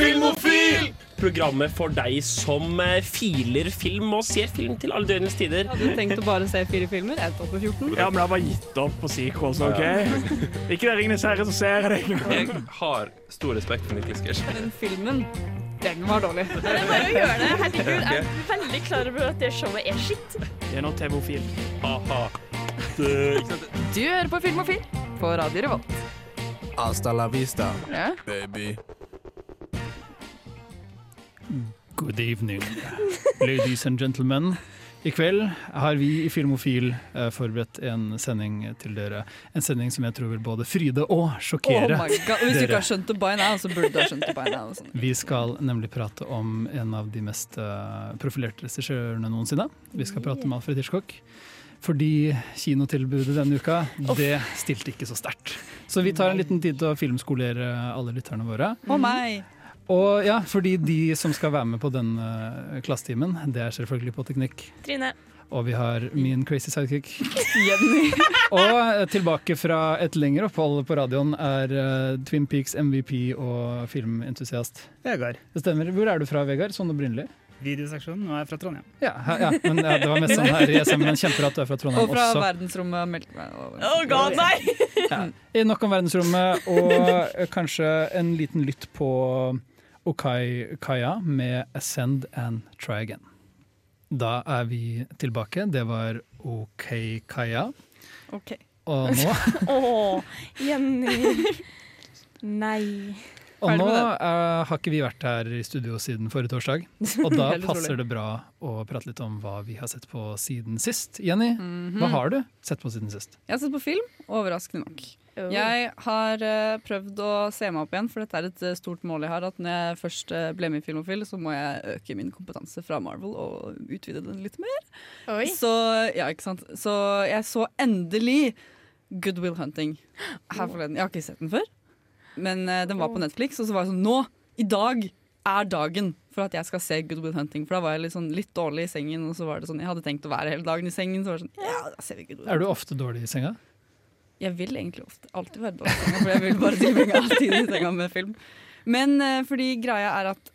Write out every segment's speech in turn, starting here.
Filmofil! Programmet for deg som eh, filer film og ser film til alle døgnets tider. Hadde du tenkt å bare se fire filmer? Jeg tok på 14. Ja, men jeg har bare gitt opp på sequels, OK? Ikke det Ringenes herre, så ser jeg det. Jeg har stor respekt for Nicholas Cage. Den filmen, den var dårlig. Det er bare å gjøre det. Herregud, jeg er veldig klar over at det showet er skitt. Det er nå TV-ofil. Aha. Du hører på Filmofil på Radio Revolt. Hasta la vista, Ja. baby. Good evening, ladies and gentlemen. I kveld har vi i Filmofil eh, forberedt en sending til dere. En sending som jeg tror vil både fryde og Oh sjokkere my god. Hvis du ikke har skjønt det by now, så burde du ha skjønt det by now. Sånn. Vi skal nemlig prate om en av de mest eh, profilerte regissørene noensinne. Vi skal prate om Alfred Hitchcock. Fordi kinotilbudet denne uka, det stilte ikke så sterkt. Så vi tar en liten tid til å filmskolere alle lytterne våre. Å meg. Og ja, fordi de som skal være med på denne klassetimen, det er selvfølgelig på teknikk. Trine. Og vi har min crazy sidekick. Jenny. Og eh, tilbake fra et lengre opphold på radioen er eh, Twin Peaks MVP og filmentusiast. Vegard. Det stemmer. Hvor er du fra, Vegard? Sånn opprinnelig? Videoseksjonen, og jeg er fra Trondheim. Ja, ja, men ja, det var mest sånn her i SM, men kjemperart du er fra Trondheim også. Og fra også. verdensrommet og meldte meg. Oh god, nei! Ja. I Nok om verdensrommet, og eh, kanskje en liten lytt på Okai Kaya med 'Ascend and Try Again'. Da er vi tilbake. Det var OK Kaya. Ok. Og nå, Å, Jenny. Nei. Og nå eh, har ikke vi vært her i studio siden forrige torsdag. Og da passer det bra å prate litt om hva vi har sett på siden sist. Jenny, Mhm. hva har du sett på siden sist? Jeg har sett på film, overraskende nok. Oh. Jeg har uh, prøvd å se meg opp igjen, for dette er et eh, stort mål jeg har. At når jeg først uh, ble med i Filmofil, så må jeg øke min kompetanse fra Marvel og utvide den litt mer. Oi. Så, ja, ikke sant? så jeg så endelig Good Will Hunting her forleden. Jeg har ikke sett den før, men uh, den var på Netflix, og så var jeg sånn Nå! I dag er dagen for at jeg skal se Good Will Hunting. For da var jeg litt, sånn, litt dårlig i sengen, og så var det sånn Jeg hadde tenkt å være hele dagen i sengen, så var det sånn Ja, da ser vi Good Will Er du ofte dårlig i senga? Jeg vil egentlig ofte alltid være dårlig i senga, for jeg vil bare tilbringe all tid i senga med film. Men uh, fordi greia er at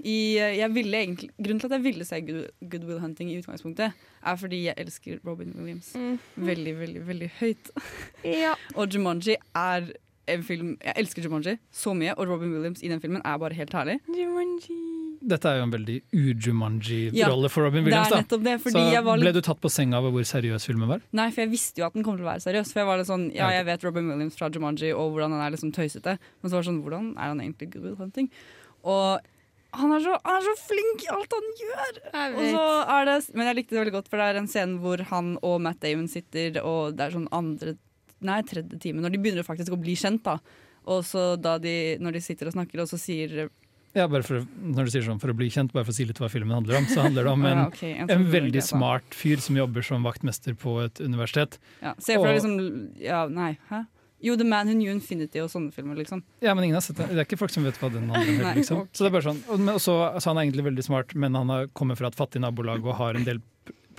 i, eh, jeg ville egentlig, grunnen til at jeg ville se Good, Good Will Hunting i utgangspunktet, er fordi jeg elsker Robin Williams Mm. veldig, veldig veldig høyt. Ja. Og Jumanji er en film Jeg elsker Jumanji så mye, og Robin Williams i den filmen er bare helt herlig. Jumanji. Dette er jo en veldig u-Jumanji-rolle for Robin Det Williams. er da. nettopp det. Fordi Så jeg var ble du tatt på senga over hvor seriøs filmen var? Nei, for jeg visste jo at den kom til å være seriøs. For jeg var litt sånn, ja, Ja, jeg vet Robin Williams fra Jumanji og hvordan han er liksom tøysete. Men så var det sånn, hvordan er han egentlig Good Will Hunting? Og han er, så, han er så flink i alt han gjør! Jeg Og så er det, men jeg likte det veldig godt, for det er en scene hvor han og Matt Damon sitter, og det er sånn andre Nei, tredje time, når de begynner faktisk å bli kjent, da. Og så da de, når de sitter og snakker, og så sier Ja, bare for, Når du sier sånn for å bli kjent, bare for å si litt hva filmen handler om, så handler det om en, Ja, okay. en en sånn veldig smart fyr som jobber som vaktmester på et universitet. ja, Se for deg liksom Ja, nei, hæ? Jo, The Man Who Knew Infinity og sånne filmer, liksom. Ja, men ingen har sett det. Det er ikke folk som vet hva den handler om. Liksom. Okay. Så det er bare sånn. Og, men, også, så han er egentlig veldig smart, men han har, kommer fra et fattig nabolag og har en del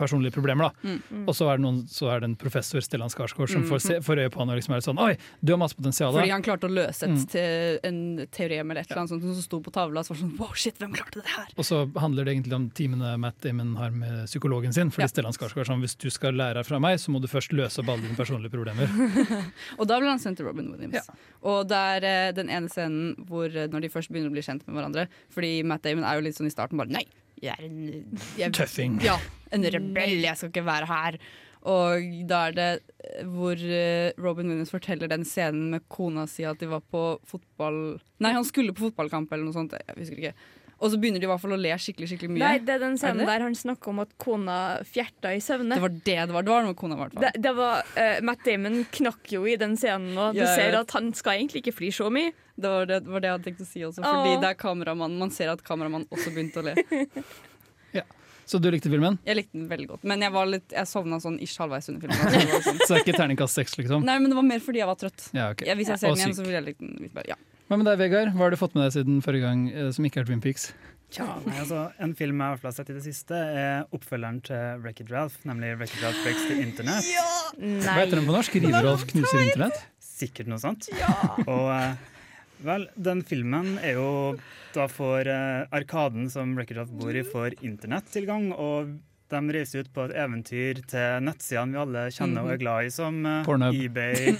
personlige problemer. da. Mm. Og så er, det noen, så er det en professor, Stellan Skarsgård, som får, Mhm. se, får øye på han og liksom er sånn Oi, du har masse potensial. Fordi han klarte å løse et, Mm. te, en teorem eller et eller annet sånt som sto på tavla. Så var det sånn, wow, shit, hvem klarte det her? Og så handler det egentlig om timene Matt Damon har med psykologen sin. Fordi Ja. Stellan Skarsgård sånn, hvis du skal lære fra meg, så må du først løse opp alle dine personlige problemer. Og da ble han sendt til Robin Williams. Ja. Og det er eh, den ene scenen hvor eh, når de først begynner å bli kjent med hverandre Fordi Matt Damon er jo litt sånn i starten bare Nei, jeg er en jeg, Tøffing. Ja, en rebell, jeg skal ikke være her. Og da er det eh, hvor eh, Robin Williams forteller den scenen med kona si at de var på fotball Nei, han skulle på fotballkamp eller noe sånt. Jeg husker ikke. Og så begynner de i hvert fall å le skikkelig skikkelig mye. Nei, det er den scenen er der han snakker om at kona fjerta i søvne. Det var det det var. Det var noe kona var. i hvert fall. Det, det var, uh, Matt Damon knakk jo i den scenen, og du Ja, ser at han skal egentlig ikke fly så mye. Det var det, var det jeg hadde tenkt å si også. Fordi Åh. det er kameramannen. Man ser at kameramannen også begynte å le. ja. Så du likte filmen? Jeg likte den veldig godt. Men jeg, var litt, jeg sovna sånn ish halvveis under filmen. Så det sånn. Så det er ikke terningkast seks, liksom? Nei, men det var mer fordi jeg var trøtt. Ja, ok. Jeg, hvis jeg ser den igjen, så vil jeg like den litt bedre. Ja. Hva med deg, Vegard? Hva har du fått med deg siden forrige gang eh, som ikke er Twin Peaks? Ja, nei, altså, En film jeg har sett i det siste, er oppfølgeren til Wreck-It Ralph, nemlig Wreck-It Ralph Breaks the Internet. Hva heter den på norsk? Riverolf knuser internett? Sikkert noe sånt. Og eh, Vel, den filmen er jo da for uh, Arkaden som Wreck-It bor i, får internettilgang. Og de reiser ut på et eventyr til nettsidene vi alle kjenner og er glad i, som uh, Pornhub. eBay,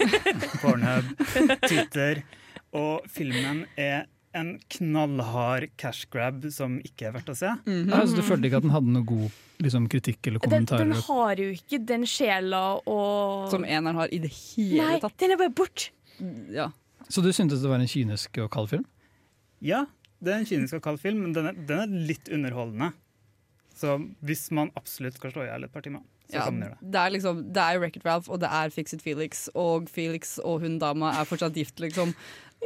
Pornhub, Twitter. Og filmen er en knallhard cash grab som ikke er verdt å se. Mhm. Ja, så du følte ikke at den hadde noe god liksom, kritikk eller Den, den har jo ikke den sjela og Som eneren har i det hele Nei, tatt. den er bare bort. Ja. Så du syntes det var en kynisk og kald film? Ja, det er en kynisk og kald film, men den er, den er litt underholdende. Så hvis man absolutt skal slå i hjel et par timer, så Ja, kan man gjøre det. det er liksom Det er Wreck-It Ralph, og det er Fix It Felix, og Felix og hun dama er fortsatt gift, liksom.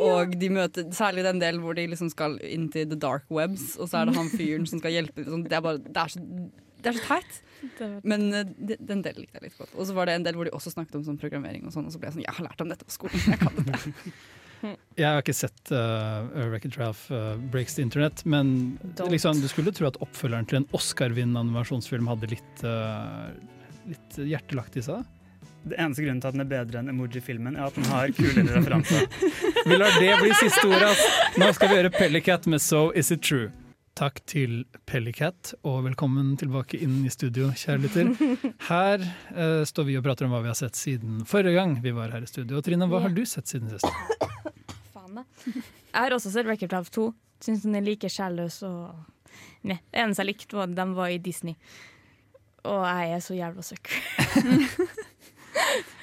Og de møter særlig den delen hvor de liksom skal inn til the dark webs, og så er det han fyren som skal hjelpe. Liksom. Det, er bare, det, er så, det er så teit. Men eh, de- den delen likte jeg litt godt. Og så var det en del hvor de også snakket om sånn programmering, og sånn, og så ble jeg sånn Jeg har lært om dette på skolen. Jeg kan dette. Jeg har ikke sett uh, Wreck-It Ralph uh, Breaks the Internet, men liksom, du skulle tro at oppfølgeren til en Oscar-vinnende animasjonsfilm hadde litt, uh, litt hjertelagt i seg. Det eneste grunnen til at den er bedre enn Emoji-filmen, er at den har kulere referanser. Vi lar det bli siste ordet. Nå skal vi gjøre Pellicat med So Is It True. Takk til Pellicat, og velkommen tilbake inn i studio, kjære lytter. Her uh, står vi og prater om hva vi har sett siden forrige gang vi var her i studio. Trine, hva har du sett siden sist? Faen da. Jeg har også sett Record Half 2. Syns den er like sjælløs og Nei. Det eneste jeg likte, var at de var i Disney. Og jeg er så jævla søkk.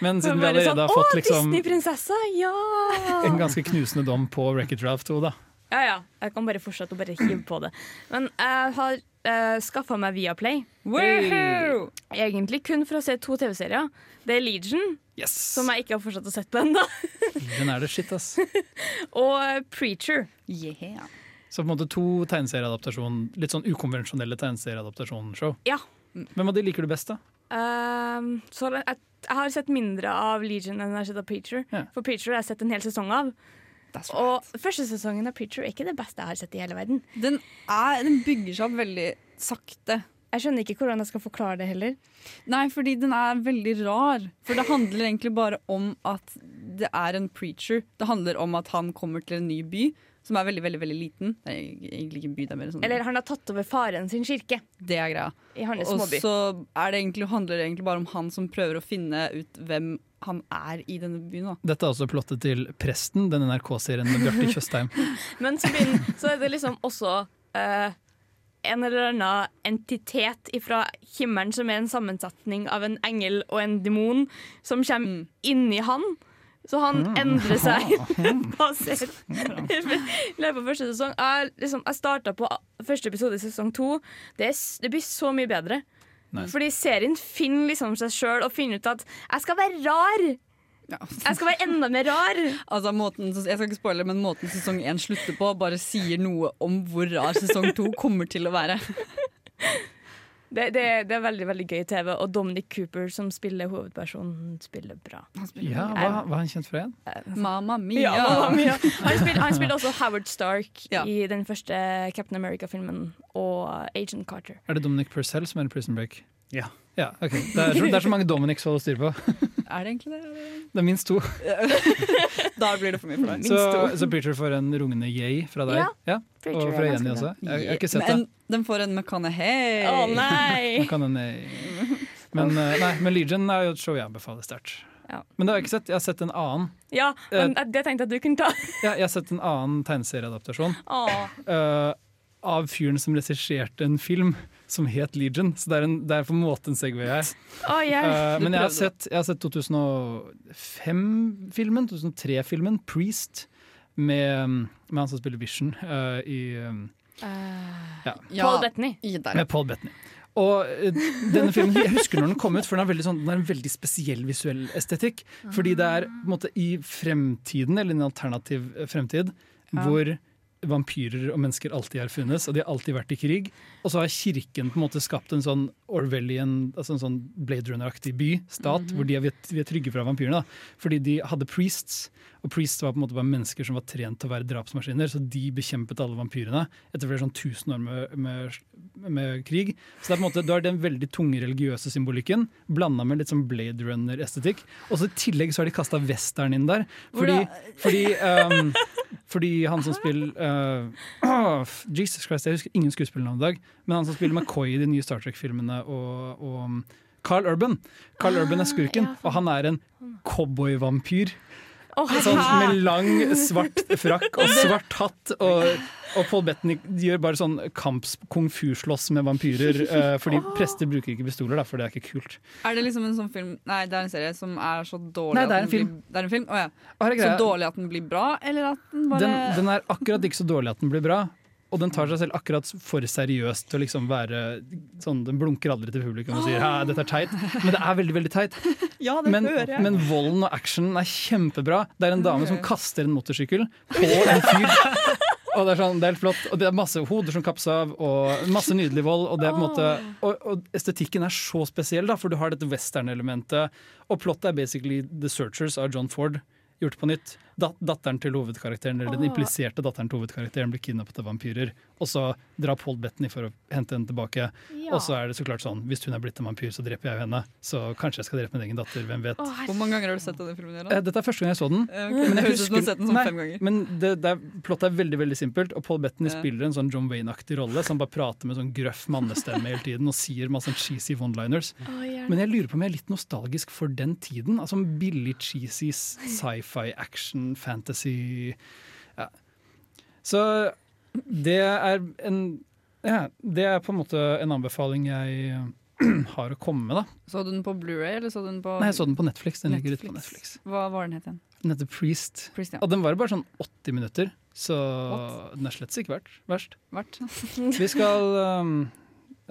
Men siden vi allerede sånn, har fått liksom Ja! en ganske knusende dom på Wreck-It Ralph 2, da. ja! Ja, Jeg kan bare fortsette å bare hive på det. Men jeg har uh, skaffa meg Viaplay. Woohoo! Egentlig kun for å se to TV-serier. Det er Legion, Yes! som jeg ikke har fortsatt å sett på ennå, Den er det shit, ass. og eh, Preacher. Yeah. Så på en måte to tegneserieadaptasjon, litt sånn ukonvensjonelle tegneserieadaptasjonsshow. Ja. Hvem av de liker du best, da? Uh, så jeg, jeg har sett mindre av Legion enn jeg har sett av Preacher. Ja. For Preacher har jeg sett en hel sesong av. That's right. Og første sesongen av Preacher er ikke det beste jeg har sett i hele verden. Den, er, den bygger seg opp veldig sakte. Jeg skjønner ikke hvordan jeg skal forklare det heller. Nei, fordi den er veldig rar. For det handler egentlig bare om at det er en preacher. Det handler om at han kommer til en ny by som er veldig veldig, veldig liten. Det er egentlig ikke en by, det er mer sånn Eller han har tatt over faren sin kirke Det er greia. i hans Og småby. så er det egentlig, handler det egentlig bare om han som prøver å finne ut hvem han er i denne byen. Da. Dette er også plottet til Presten, den NRK-serien med Bjarte Tjøstheim. Men så, begynner, så er det liksom også uh, en eller annen entitet fra himmelen som er en sammensetning av en engel og en demon, som kommer Mm. inni han. Så han endrer seg basert i løpet av første sesong. Jeg, liksom, jeg starta på første episode i sesong to. Det, er, det blir så mye bedre. Nice. Fordi serien finner liksom seg sjøl og finner ut at jeg skal være rar. Ja. Jeg skal være enda mer rar. Altså, måten, jeg skal ikke spoile, men måten sesong én slutter på, bare sier noe om hvor rar sesong to kommer til å være. Det, det, det er veldig veldig gøy TV, og Dominic Cooper, som spiller hovedpersonen, spiller bra. Ja, hva, hva er han kjent for igjen? Mamma mia! Ja, mamma mia. Han, spiller, han spiller også Howard Stark Ja. i den første Captain America-filmen og Agent Carter. Er det Dominic Purcell som er i Prison Break? Ja. Ja, ok. Det er, så, det er så mange Dominics å holde styr på. Er det egentlig det? Det er minst to. Da blir det for mye for deg. Så, så Preacher får en rungende yay fra deg. Ja. Og fra Jenny også. Jeg, jeg har ikke sett Men det. den får en McConaughey. Å nei! Kan eh, men, eh, nei, men Legion er jo et show jeg anbefaler sterkt. Ja. Men det har jeg ikke sett. Jeg har sett en annen Ja, men det tenkte jeg at du kunne ta. Ja, jeg har sett en annen tegneserieadaptasjon Åh. eh, av fyren som regisserte en film som het Legion. Så det er, en, det er på en måte en Segway her. Oh, yeah. uh, men jeg har sett, jeg har sett 2005-filmen, 2003-filmen, Priest, med, med han som spiller Vision uh, i, uh, Eh, Ja, Paul Bettany. med Paul Bettany. Og eh, denne filmen, Jeg husker når den kom ut, for den har veldig sånn, den har en veldig spesiell visuell estetikk. Fordi det er på en måte i fremtiden, eller en alternativ fremtid, Ja. hvor vampyrer og mennesker alltid har funnes, og de har alltid vært i krig. Og så har kirken på en måte skapt en sånn Orwellian, altså en sånn Blade Runner-aktig by, stat, hvor de er, vi er trygge fra vampyrene. da. Fordi de hadde priests, Og Priest var på en måte bare mennesker som var trent til å være drapsmaskiner, så de bekjempet alle vampyrene etter flere sånn tusen år med, med, med krig. Så det er på en måte, du har den veldig tunge religiøse symbolikken blanda med litt sånn Blade Runner-estetikk. Og så i tillegg så har de kasta western inn der. Fordi, fordi, um, fordi han som spiller uh, Jesus Christ, jeg husker ingen skuespillernavn i dag, men han som spiller McCoy i de nye Star Trek-filmene og, og Carl Urban. Carl Urban er skurken, ja. og han er en cowboyvampyr. Å, Sånn, med lang, svart frakk og svart hatt. Og, og Paul Bettany gjør bare sånn kamp-kung fu-slåss med vampyrer. Uh, fordi prester bruker ikke pistoler, da, for det er ikke kult. Er det liksom en sånn film Nei, det er en serie som er så dårlig Nei, det er at en den film. Blir, det er en film? Oh, ja. Så dårlig at den blir bra, eller at den bare den, den er akkurat ikke så dårlig at den blir bra. Og den tar seg selv akkurat for seriøst til å liksom være sånn, Den blunker aldri til publikum og sier «Hæ, dette er teit, men det er veldig veldig teit. Ja, det Men, men volden og actionen er kjempebra. Det er en dame som kaster en motorsykkel på en fyr. Og det er sånn, det er helt flott. Og det er masse hoder som kappes av, og masse nydelig vold. Og, det er på en måte, og, og estetikken er så spesiell, da, for du har dette western-elementet. Og plottet er basically The Searchers av John Ford gjort på nytt. Dat datteren til hovedkarakteren, eller Den impliserte datteren til hovedkarakteren blir kidnappet av vampyrer. Og så drar Paul Bettany for å hente henne tilbake. Og så er det så klart sånn, hvis hun er blitt en vampyr, så dreper jeg henne. Så kanskje jeg skal drepe min egen datter. Hvem vet. Åh, Hvor mange ganger har du sett denne filmen? Eh, Dette er første gang jeg så den. Eh, Men jeg sett den sånn Nei, fem ganger. Men det, det er, plottet er veldig veldig simpelt, og Paul Bettany Ja. spiller en sånn John Wayne-aktig rolle som bare prater med sånn grøff mannestemme hele tiden og sier masse cheesy one-liners. Men jeg lurer på om jeg er litt nostalgisk for den tiden. Altså Billig, cheesy sci-fi, action, fantasy ja. Så det er en ja, Det er på en måte en anbefaling jeg har å komme med, da. Så du den på Blu-ray eller så du den på Nei, jeg så den på Netflix. Den ligger ute på Netflix. Hva var den het igjen? Den heter Priest. Priest, ja. Og den var bare sånn 80 minutter, så What? den er slett ikke verst. verst. Vært. Vi skal um,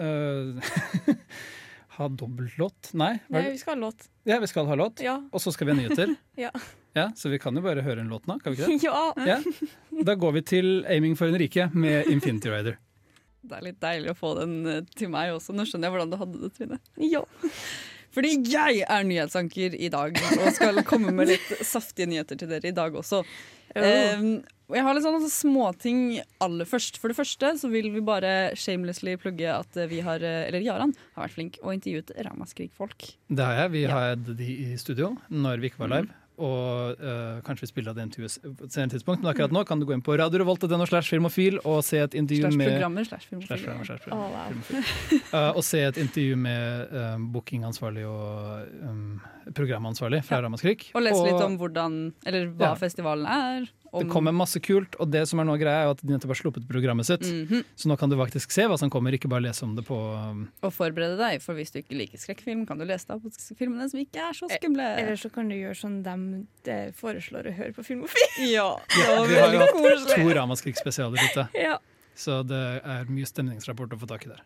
uh, ha dobbeltlåt. Nei, Nei, vi skal ha låt. ja, vi skal ha låt. Ja. Og så skal vi ha nyheter. Ja. Ja, Så vi kan jo bare høre en låt nå, kan vi ikke det? ja. Ja. Da går vi til 'Aiming for en rike' med Infinity Rider. Det er litt deilig å få den eh, til meg også. Nå skjønner jeg hvordan du hadde det, Trine. ja. Fordi jeg er nyhetsanker i dag og skal komme med litt saftige nyheter til dere i dag også. Um, jeg har litt sånne småting aller først. For det første så vil vi bare shamelessly plugge at vi har, eh, eller Jaran har vært flink og intervjuet Ramaskrik-folk. Det har jeg. Vi Ja. hadde de i studio når vi ikke var live. Og uh, kanskje vi spiller av det senere tidspunkt. Men akkurat nå kan du gå inn på radiorevolt.no slash filmofil og se et intervju Slash med slash Slash programmer, slash programmer, wow. filmofil. Uh, og se et intervju med um, bookingansvarlig og um, programansvarlig fra Ramaskrik. Og lese litt om hvordan, eller hva Ja. festivalen er. Om, Det kommer masse kult, og det som er nå greia er at de nettopp har sluppet programmet sitt. Mhm. Så nå kan du faktisk se hva som kommer, ikke bare lese om det på um, Og forberede deg, for hvis du ikke liker skrekkfilm, kan du lese deg på filmene som ikke er så skumle. Eller så kan du gjøre sånn de det foreslår å høre på Filmofil. Ja, Vi har jo hatt to Ramaskrik-spesialer ute, ja. så det er mye stemningsrapport å få tak i der.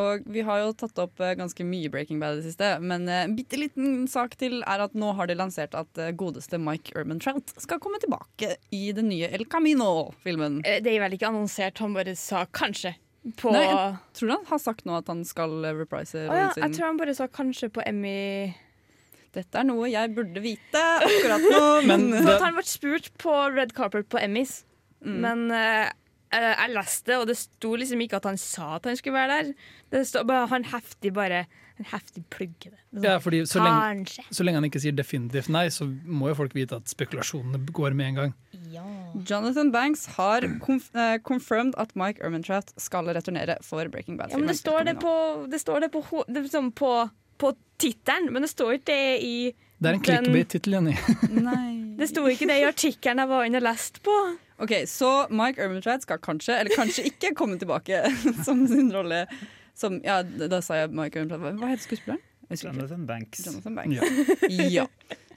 Og vi har jo tatt opp eh, ganske mye Breaking Bad i det siste, men eh, en bitte liten sak til er at nå har de lansert at eh, godeste Mike Urban-Trout skal komme tilbake i den nye El Camino-filmen. Det er vel ikke annonsert, han bare sa kanskje. På Nei, jeg tror han har sagt nå at han skal reprise ja, sin. jeg tror han bare sa kanskje på Emmy. Dette er noe jeg burde vite akkurat nå, men, Men det, han ble spurt på red carpet på Emmys, Mm. men eh, jeg leste, og det sto liksom ikke at han sa at han skulle være der. Det står bare, han heftig bare Han heftig plugger det. det. er ja, sånn, fordi så lenge, så lenge han ikke sier definitivt nei, så må jo folk vite at spekulasjonene går med en gang. Jonathan Banks har konf uh, confirmed at Mike Urban-Trout skal returnere for Breaking Bad. Ja, men det står det på Det står det på, ho- det sånn på, på tittelen, men det står ikke det i Det er en clickbait-tittel, Jenny. Det sto ikke det i artikkelen jeg var inne og leste på. Ok, Så Mike Urban-Trout skal kanskje, eller kanskje ikke, komme tilbake som sin rolle som Ja, da sa jeg Mike Urban-Trout. Hva heter skuespilleren? Jonathan Banks. Jonathan Banks. Ja. Ja.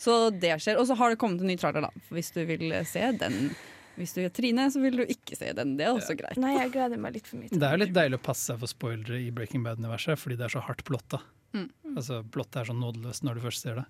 Så det skjer. Og så har det kommet en ny trailer, da. Hvis du vil se den. Hvis du er Trine, så vil du ikke se den. Det er også greit. Nei, jeg gleder meg litt for mye. Det er jo litt deilig å passe seg for spoilere i Breaking Bad-universet, fordi det er så hardt plotta. Mm. Altså, Plottet er så nådeløst når du først ser det.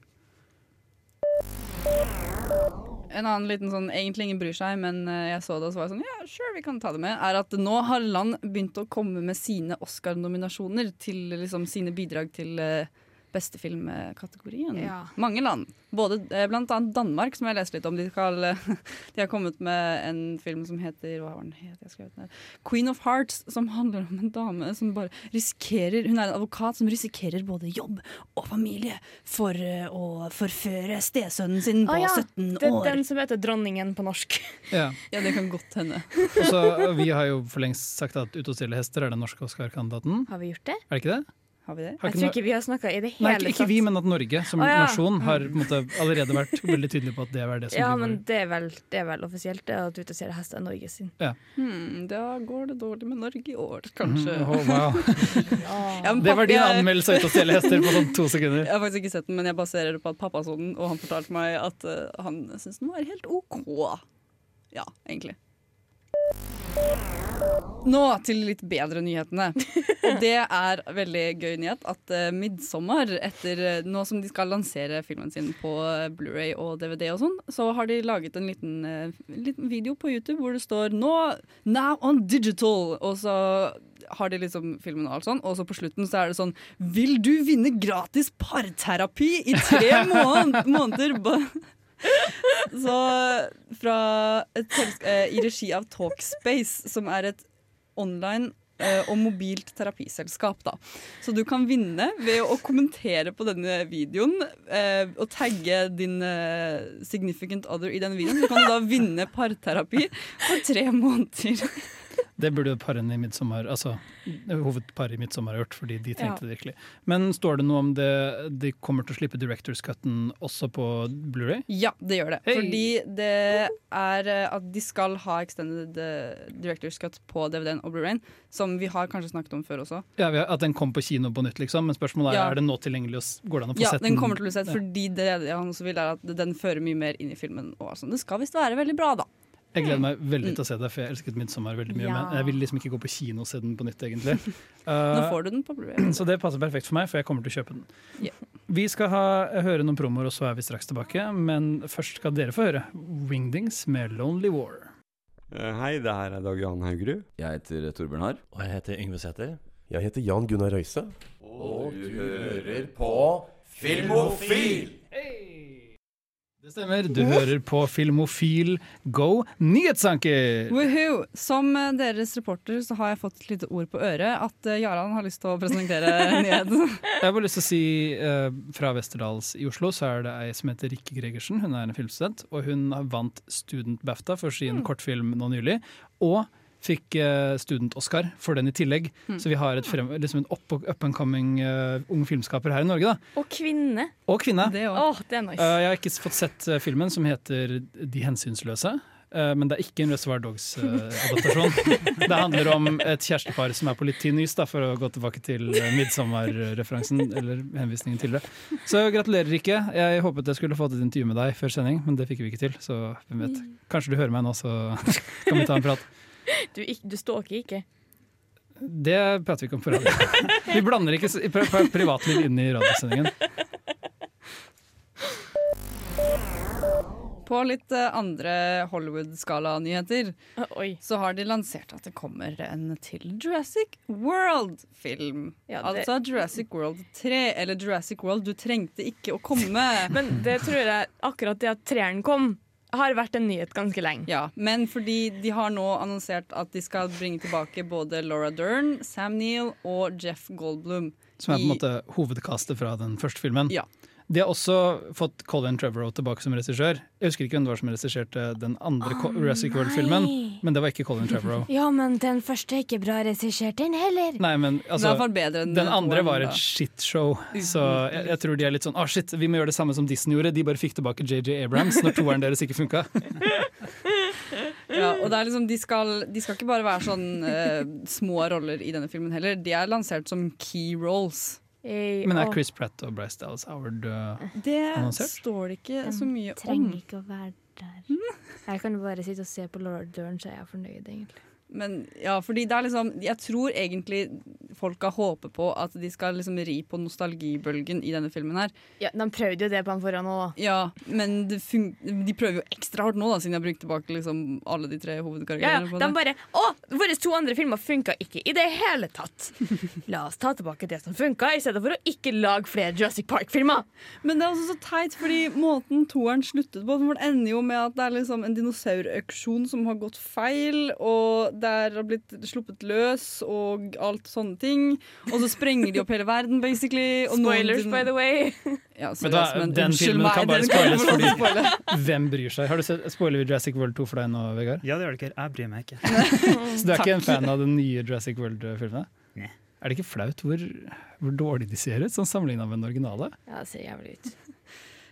En annen liten sånn, egentlig ingen bryr seg, men eh, jeg så det og så var jeg sånn, ja, sure, vi kan ta det med, er at nå har land begynt å komme med sine Oscar-nominasjoner til liksom sine bidrag til, eh, beste filmkategorien. Ja. Mange land. Både, eh, blant annet Danmark, som jeg leste litt om. De, skal, de har kommet med en film som heter hva var den het? Jeg den. Queen of Hearts, som handler om en dame som bare risikerer Hun er en advokat som risikerer både jobb og familie for eh, å forføre stesønnen sin på ah, ja, 17 Det er år. den som heter Dronningen på norsk. Ja. Ja, det kan godt hende. Også, vi har jo for lengst sagt at Ute og stille hester er den norske Oscar-kandidaten. Har vi gjort det? Er det ikke det? Har vi det? Har Jeg tror ikke vi har snakka i det hele tatt. ikke, ikke vi, men at Norge som oh, ja. nasjon har på en måte, allerede vært veldig tydelig på at det er det som Ja, blir men det er vel, det er vel offisielt det at ser hester er Norge sin. Hmm, da går det dårlig med Norge i år, kanskje. Mm, oh, wow. Ja, men Det var din anmeldelse av Ute og stjele hester på sånn to sekunder. Jeg har faktisk ikke sett den, men jeg baserer det på at pappa så den, og han fortalte meg at uh, han syntes den var helt OK. Ja, egentlig. Nå til litt bedre nyhetene. Og det er veldig gøy nyhet at uh, Midtsommer, etter, eh, nå som de skal lansere filmen sin på eh, Blu-ray og DVD og sånn, så har de laget en liten, uh, liten video på YouTube hvor det står nå Now on digital! Og så har de liksom filmen og alt sånn, og så på slutten så er det sånn Vil du vinne gratis parterapi i tre måned måneder? Så fra et eh, i regi av Talkspace, som er et online eh, og mobilt terapiselskap. Da. Så du kan vinne ved å kommentere på denne videoen eh, og tagge din eh, significant other i denne videoen. Så kan du da vinne parterapi for tre måneder. Det burde parene i midtsommer, altså hovedparet i midtsommer ha gjort, fordi de trengte Ja. det virkelig. Men står det noe om det de kommer til å slippe Directors Cutten også på Blu-ray? Ja, det gjør det. Hey. Fordi det er eh, at de skal ha extended eh, director's cut på DVD-en og Blu-rayen, som vi har kanskje snakket om før også. Ja, At den kom på kino på nytt, liksom. Men spørsmålet er Ja. er det nå tilgjengelig, går det an å få Ja, sett den kommer til å bli sett, Ja. fordi det han også vil er at den fører mye mer inn i filmen. Og sånn. Det skal visst være veldig bra, da. Jeg gleder meg veldig til å se det, for jeg elsket 'Midtsommer' veldig mye. Ja. Men jeg vil liksom ikke gå på kino og se den på nytt, egentlig. Nå Uh, får du den på Blu-ray. så det passer perfekt for meg, for jeg kommer til å kjøpe den. Yeah. Vi skal ha, høre noen promoer, og så er vi straks tilbake. Men først skal dere få høre Wingdings med 'Lonely War'. Eh, Hei, det her er Dag Jan Haugerud. Jeg heter Torbjørn Harr. Og jeg heter Yngve Sæther. Jeg heter Jan Gunnar Røise. Og du hører på Filmofil! Det stemmer. Du hører på Filmofil Go nyhetsanker. Woohoo! Som eh, deres reporter så har jeg fått et lite ord på øret at eh, Jarand har lyst til å presentere nyheten. Jeg har bare lyst til å si eh, Fra Westerdals i Oslo så er det ei som heter Rikke Gregersen. Hun er en filmstudent, og hun har vant Student BAFTA for sin kortfilm nå nylig. Og fikk eh, Student Oscar for den i tillegg. Så vi har et frem, liksom en up, up and coming uh, ung filmskaper her i Norge. da. Og kvinne. Og kvinne. Det Å, det er nice. Uh, jeg har ikke fått sett filmen som heter De hensynsløse. eh, men det er ikke en Reservoir Dogs-adaptasjon. det handler om et kjærestepar som er på litt tynn is, da, for å gå tilbake til midtsommerreferansen. Eller henvisningen til det. Så gratulerer ikke. Jeg håpet jeg skulle fått et intervju med deg før sending, men det fikk vi ikke til. Så hvem vet. Kanskje du hører meg nå, så kan vi ta en prat. Du, du stalker ikke. Det prater vi ikke om på radio. Vi blander ikke privatliv inn i radiosendingen. På litt eh, andre Hollywood-skala-nyheter så har de lansert at det kommer en til Jurassic World-film. Ja, det- Altså Jurassic World 3, eller Jurassic World Du trengte ikke å komme. Men det tror jeg akkurat det at treeren kom, har vært en nyhet ganske lenge. Ja, men fordi de har nå annonsert at de skal bringe tilbake både Laura Dern, Sam Neill og Jeff Goldblum. Som er på en måte hovedkastet fra den første filmen. Ja. De har også fått Colin Trevorrow tilbake som regissør. Jeg husker ikke hvem det var som regisserte den andre oh, Jurassic World-filmen, men det var ikke Colin Trevorrow. Ja, men den første er ikke bra regissert, den heller. Nei, men altså den, bedre enn den andre var et shitshow, så jeg, jeg tror de er litt sånn Å, shit, vi må gjøre det samme som Disney gjorde. De bare fikk tilbake JJ Abrams når toeren deres ikke funka. Ja, og det er liksom, de, skal, de skal ikke bare være sånn uh, små roller i denne filmen heller. De er lansert som key roles. Eh, Men er Chris Pratt og Bryce Dallas Howard uh, Det Annonsert? står det ikke så mye om. Jeg trenger ikke å være der. Jeg kan bare sitte og se på Laura Dern, så er jeg fornøyd, egentlig. Men ja, fordi det er liksom Jeg tror egentlig folka håper på at de skal liksom ri på nostalgibølgen i denne filmen her. Ja, De prøvde jo det på han forrige nå. Ja, men de prøver jo ekstra hardt nå, da, siden de har brukt tilbake liksom alle de tre Ja, ja, på de bare Å, våre to andre filmer funka ikke i det hele tatt. La oss ta tilbake det som funka, i stedet for å ikke lage flere Jurassic Park-filmer. Men det er også så teit, fordi måten toeren sluttet på, den ender jo med at det er liksom en dinosaurauksjon som har gått feil, og der har blitt sluppet løs og alt sånne ting. Og så sprenger de opp hele verden, basically. Og Spoilers, by the way. Ja, Men da, men den filmen meg, kan bare spoiles fordi spoile. Hvem bryr seg? Har du sett, Spoiler vi Jurassic World 2 for deg nå, Vegard? Ja, det gjør dere. Jeg bryr meg ikke. Så du er ikke en fan av den nye Jurassic World-filmen? Nei. Er det ikke flaut hvor, hvor dårlig de ser ut, sånn sammenligna med den originale? Ja, det ser jævlig ut.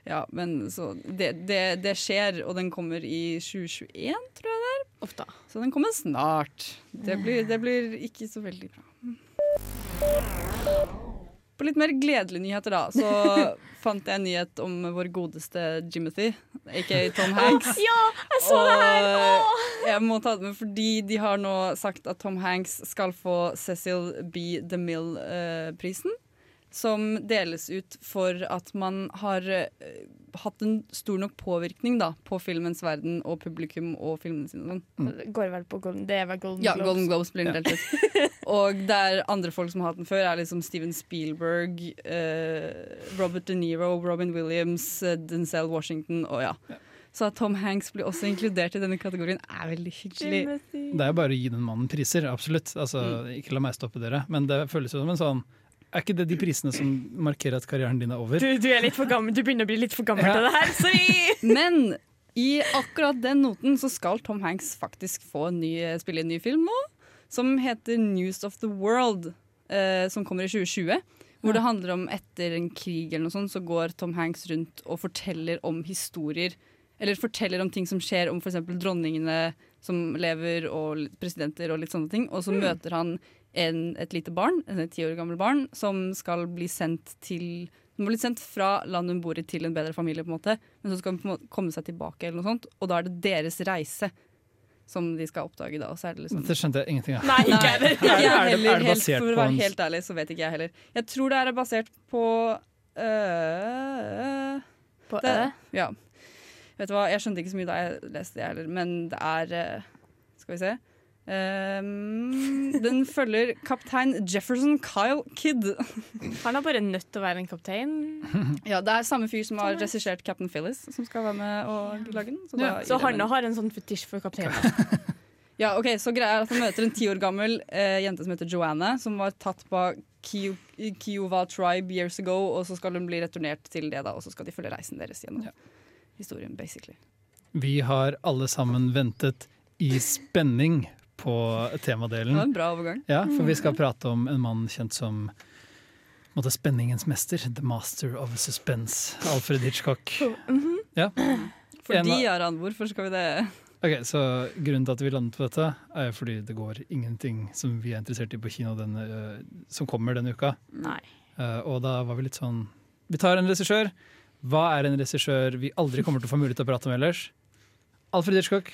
Ja, men så det, det, det skjer, og den kommer i 2021, tror jeg det. Ofte. Så den kommer snart. Det blir, det blir ikke så veldig bra. På litt mer gledelige nyheter, da, så fant jeg en nyhet om vår godeste Jimothy, aka Tom Hanks. Ja, jeg så det her! Åh. jeg må ta det med fordi de har nå sagt at Tom Hanks skal få Cecil B. DeMille-prisen. Som deles ut for at man har eh, hatt en stor nok påvirkning da, på filmens verden og publikum og filmene sine. Sånn. Det går vel på Golden, det er vel Golden Ja, Globes. Golden Globes blir den delt ut. Og der andre folk som har hatt den før, er liksom Steven Spielberg, eh, Robert De Niro, Robin Williams, eh, Denzel Washington og ja. Så at Tom Hanks blir også inkludert i denne kategorien, er veldig hyggelig. Det er jo bare å gi den mannen priser, absolutt. Altså, Ikke la meg stoppe dere. Men det føles jo som en sånn Er ikke det de prisene som markerer at karrieren din er over? Du, du er litt for gammel, du begynner å bli litt for gammel Ja. til det her. Sorry! Men i akkurat den noten så skal Tom Hanks faktisk få en ny, spille en ny film nå, som heter News of the World, eh, som kommer i 2020. Hvor det handler om etter en krig eller noe sånt, så går Tom Hanks rundt og forteller om historier. Eller forteller om ting som skjer om f.eks. dronningene som lever, og presidenter og litt sånne ting. Og så møter han en, et lite barn, et ti år gammel barn, som skal bli sendt til Hun blir sendt fra landet hun bor i til en bedre familie, på en måte. Men så skal hun på en måte komme seg tilbake, eller noe sånt. Og da er det deres reise som de skal oppdage, da. Og så er det liksom Det skjønte jeg ingenting av. Nei, ikke heller. ikke Er det- jeg er det- heller. er det helt, basert for å være helt ærlig, så vet ikke jeg heller. Jeg tror det er basert på øh, På det, Ø? Ja. Vet du hva, jeg skjønte ikke så mye da jeg leste det heller, men det er øh, Skal vi se. Ehm, den følger kaptein Jefferson Kyle Kidd. Han er bare nødt til å være en kaptein. Ja, Det er samme fyr som har regissert Captain Phyllis, som skal være med og lage den. Så, Ja, så jeg han har en sånn fetisj for kapteiner. Ja, ok, så greia er at Han møter en ti år gammel eh, jente som heter Joanna, som var tatt på Kio- Kiowa Tribe years ago, og så skal hun bli returnert til det, da, og så skal de følge reisen deres gjennom historien, basically. Vi har alle sammen ventet i spenning på temadelen. Det var en bra overgang. Ja, for vi skal prate om en mann kjent som måtte, spenningens mester. The master of suspense. Alfred Hitchcock. Ja. Fordi, Aran, hvorfor skal vi det? Ok, så Grunnen til at vi landet på dette, er fordi det går ingenting som vi er interessert i på kino denne, øh, som kommer denne uka. Nei. Uh, og da var vi litt sånn Vi tar en regissør. Hva er en regissør vi aldri kommer til å få mulighet til å prate om ellers? Alfred Hitchcock.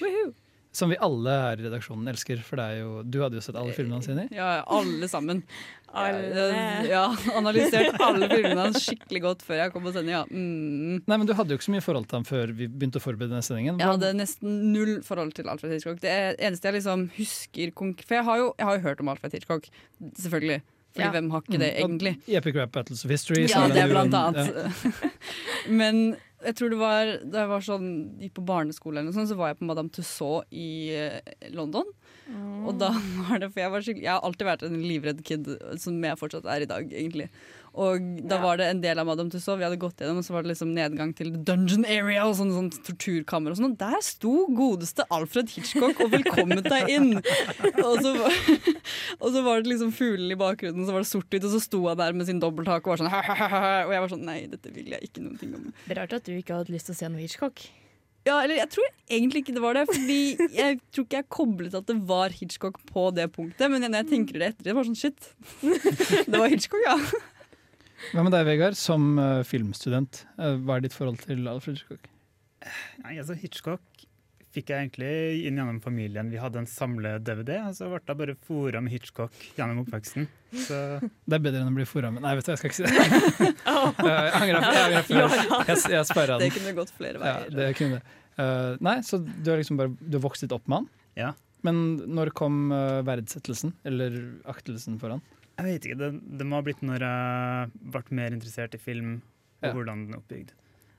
Som vi alle her i redaksjonen elsker, for det er jo, du hadde jo sett alle filmene hans inni. Ja, alle sammen. Alle. Ja, analysert alle filmene hans skikkelig godt før jeg kom på sending. Ja. Mm. Nei, men Du hadde jo ikke så mye forhold til ham før vi begynte å forberede denne sendingen. Jeg hadde nesten null forhold til Alfred Hitchcock. Det eneste jeg liksom husker For jeg har, jo, jeg har jo hørt om Alfred Hitchcock, selvfølgelig. Fordi Ja. hvem har ikke det, Mm, og egentlig? I Epic Rap Battles of History. Ja, det er blant annet. annet. Men jeg tror det var da jeg var sånn, gikk på barneskole, eller noe sånt, så var jeg på Madame Tussauds i eh, London. Og da var det, for jeg, var skikkelig, jeg har alltid vært en livredd kid, som jeg fortsatt er i dag, egentlig. Og da Ja. var det en del av Madame Tussauds vi hadde gått gjennom, og så var det liksom nedgang til dungeon area og sånn, sånn torturkammer og sånn. Og der sto godeste Alfred Hitchcock og velkommet deg inn! Og så, og så var det liksom fuglen i bakgrunnen, så var det sort-hvitt, og så sto han der med sin dobbelthake og var sånn Og jeg var sånn Nei, dette vil jeg ikke noen ting om. Det er rart at du ikke hadde lyst til å se noe Hitchcock. Ja, eller jeg tror egentlig ikke det var det, fordi jeg tror ikke jeg koblet at det var Hitchcock på det punktet, men når jeg tenker det etter, det var sånn shit. Det var Hitchcock, ja. Hva med deg, Vegard, som uh, filmstudent? Uh, hva er ditt forhold til Alfred Hitchcock? Nei, altså Hitchcock fikk jeg egentlig inn gjennom familien. Vi hadde en samle-DVD, og så ble jeg bare fora med Hitchcock gjennom oppveksten. Så Det er bedre enn å bli fora med Nei, vet du, jeg skal ikke si det. jeg angrer jeg angrer før. Jeg, jeg sperra Det kunne gått flere Ja, veier. det kunne Uh, Nei, så du har liksom bare Du har vokst litt opp med han? Ja. Men når kom verdsettelsen, eller aktelsen for han? Jeg vet ikke, det, det må ha blitt når jeg ble mer interessert i film og Ja. hvordan den er oppbygd.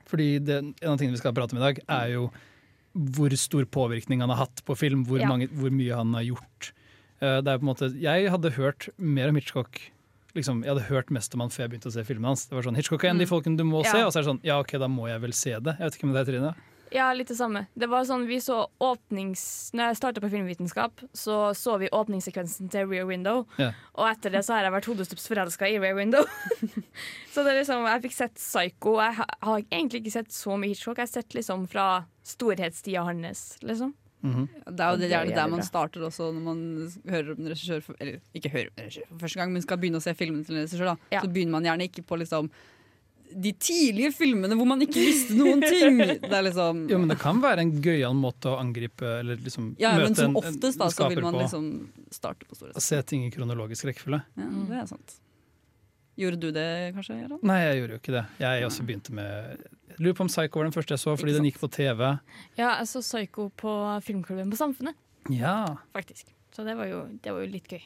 Fordi det, En av tingene vi skal prate om i dag, er jo hvor stor påvirkning han har hatt på film. Hvor, Ja. mange, hvor mye han har gjort. Uh, det er på en måte, jeg hadde hørt mer om Hitchcock liksom, Jeg hadde hørt mest om han før jeg begynte å se filmene hans. Det var sånn, Hitchcock er en av de folkene du må Ja. se, og så er det sånn Ja, OK, da må jeg vel se det. Jeg vet ikke om det er Trine? Ja, litt det samme. Det var sånn, vi så åpnings... Når jeg starta på filmvitenskap, så så vi åpningssekvensen til Rear Window. Ja. Og etter det så har jeg vært hodestups forelska i Rear Window. så det er liksom, jeg fikk sett Psycho. Jeg har egentlig ikke sett så mye Hitchcock. Jeg har sett liksom fra storhetstida hans, liksom. Mhm. Det er jo det, Det er gjerne der man starter også når man hører om en regissør for, Eller ikke hører om en regissør for første gang, men skal begynne å se filmen til en regissør. da Ja. Så begynner man gjerne ikke på liksom de tidlige filmene hvor man ikke visste noen ting. Det er liksom Jo, men det kan være en gøyal måte å angripe eller liksom Ja, men møte som en, en oftest da så vil man på. liksom starte på store Å se ting i kronologisk rekkefølge. Ja, det er sant. Gjorde du det kanskje, Jarand? Nei, jeg gjorde jo ikke det. Jeg også begynte med Jeg lurer på om Psycho var den første jeg så, fordi den gikk på TV. Ja, jeg så Psycho på filmklubben på Samfunnet, Ja, faktisk. Så det var jo, det var jo litt gøy.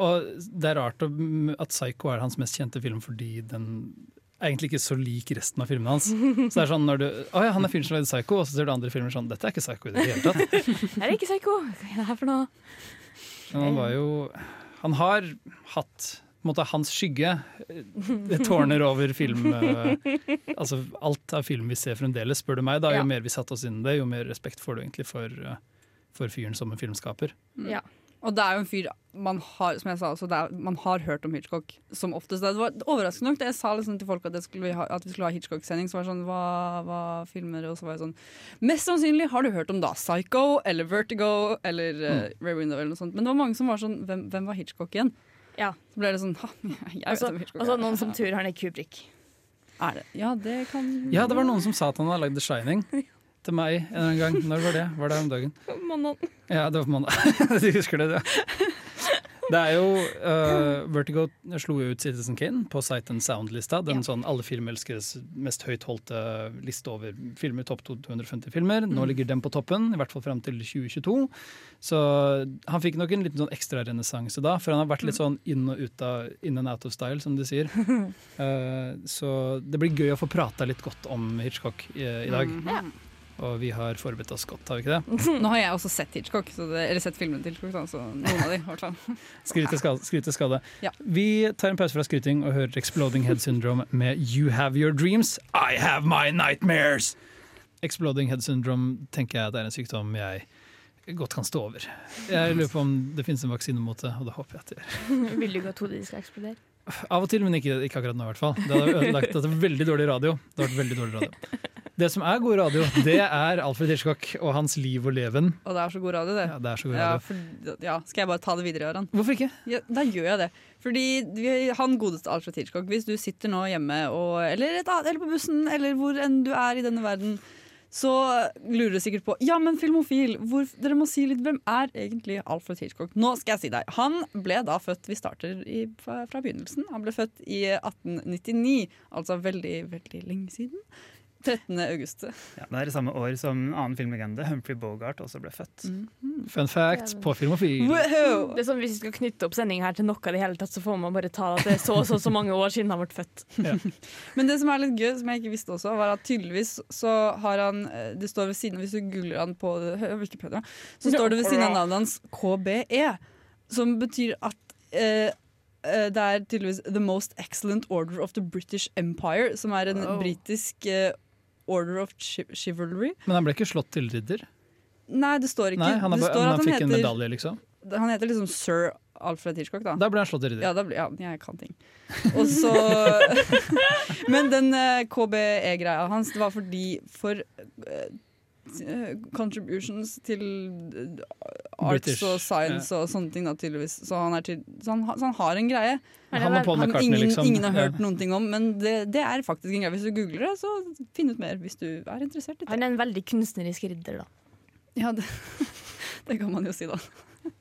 Og det er rart at Psycho er hans mest kjente film fordi den egentlig ikke så lik resten av filmene hans. Så det er sånn når du Å ja, han er fyren som lagde Psycho, og så ser du andre filmer sånn Dette er ikke Psycho i det hele tatt. Det er ikke Psycho! Hva er det her for noe? Men han var jo Han har hatt på en måte, hans skygge eh, det tårner over film eh, Altså alt av film vi ser fremdeles, spør du meg. da Jo Ja. mer vi satte oss inn i det, jo mer respekt får du egentlig for, eh, for fyren som en filmskaper. Ja. Og det er jo en fyr man har som jeg sa, altså det er, man har hørt om Hitchcock som oftest. Det var overraskende nok jeg sa liksom til folk at, ha, at vi skulle ha Hitchcock-sending, så var det sånn hva, hva filmer Og så var jeg sånn Mest sannsynlig har du hørt om da Psycho eller Vertigo eller uh, Rear Window eller noe sånt. Men det var mange som var sånn Hvem, hvem var Hitchcock igjen? Ja. Så ble det sånn Ha, jeg vet Altså, Hitchcock altså er. noen som tror han er Kubrick. Er det? Ja, det kan Ja, det var noen som sa at han hadde lagd The Shining til meg en eller annen gang. Når var det? Var det om dagen? Mandag. Ja, det var på mandag. Du husker det, du? Det er jo uh, Vertigo slo jo ut Citizen Kane på Sight and Sound-lista. Den sånn alle filmelskeres mest høytholdte liste over filmer, topp 250 filmer. Nå ligger den på toppen, i hvert fall fram til 2022. Så han fikk nok en liten sånn ekstra renessanse da, for han har vært litt sånn inn og ut av in and out of style, som de sier. Uh, så det blir gøy å få prata litt godt om Hitchcock i, i dag. Og vi har forberedt oss godt, har vi ikke det? Nå har jeg også sett Hitchcock, så det, eller sett filmen til Hitchcock, så noen av de i hvert fall. Skryt til skade. Ja. Vi tar en pause fra skryting og hører Exploding Head Syndrome med You Have Your Dreams, I Have My Nightmares. Exploding Head Syndrome tenker jeg at er en sykdom jeg godt kan stå over. Jeg lurer på om det finnes en vaksine mot det, og det håper jeg at det gjør. Vil du ikke at hodet ditt skal eksplodere? Av og til, men ikke, ikke akkurat nå i hvert fall. Det hadde ødelagt det er veldig dårlig radio. Det hadde vært veldig dårlig radio. Det som er god radio, det er Alfred Hitchcock og hans liv og leven. Og det er så god radio, det. Ja, det er så god Ja, radio. for, ja, skal jeg bare ta det videre, Aran? Hvorfor ikke? Ja, da gjør jeg det. Fordi vi, han godeste Alfred Hitchcock, hvis du sitter nå hjemme og, eller, et eller på bussen, eller hvor enn du er i denne verden, så lurer du sikkert på Ja, men filmofil, hvor, dere må si litt hvem er egentlig Alfred Hitchcock? Nå skal jeg si deg. Han ble da født Vi starter i, fra, fra begynnelsen. Han ble født i 1899, altså veldig, veldig lenge siden. 13. august. Ja, det er i samme år som en annen filmlegende, Humphrey Bogart, også ble født. Fun fact på Filmofil. Wow! Det er sånn Hvis vi skal knytte opp sendingen her til noe i det hele tatt, så får man bare ta at det er så og så, så mange år siden han ble født. Men det som er litt gøy, som jeg ikke visste også, var at tydeligvis så har han eh, Det står ved siden Hvis du googler han på Wikipedia, så står det ved siden av navnet hans KBE, som betyr at eh, eh, det er tydeligvis The Most Excellent Order of the British Empire, som er en Wow. britisk eh, order of chivalry. Men han ble ikke slått til ridder? Nei, det står ikke. Nei, han, er, det står han han fikk en medalje, liksom. han heter liksom sir Alfred Hitchcock, da. Da ble han slått til ridder. Ja, blir, ja, jeg kan ting. Og så Men den eh, KBE-greia hans, det var fordi for eh, contributions til eh, arts British, og science og sånne ting, da, tydeligvis. Så han, er til, så han, så han har en greie. Han Han, ingen, liksom. ingen har hørt noen ting om, men det, det er faktisk en greie. Hvis du googler det, så finn ut mer hvis du er interessert. Han er en veldig kunstnerisk ridder, da. Ja, det, det kan man jo si, da.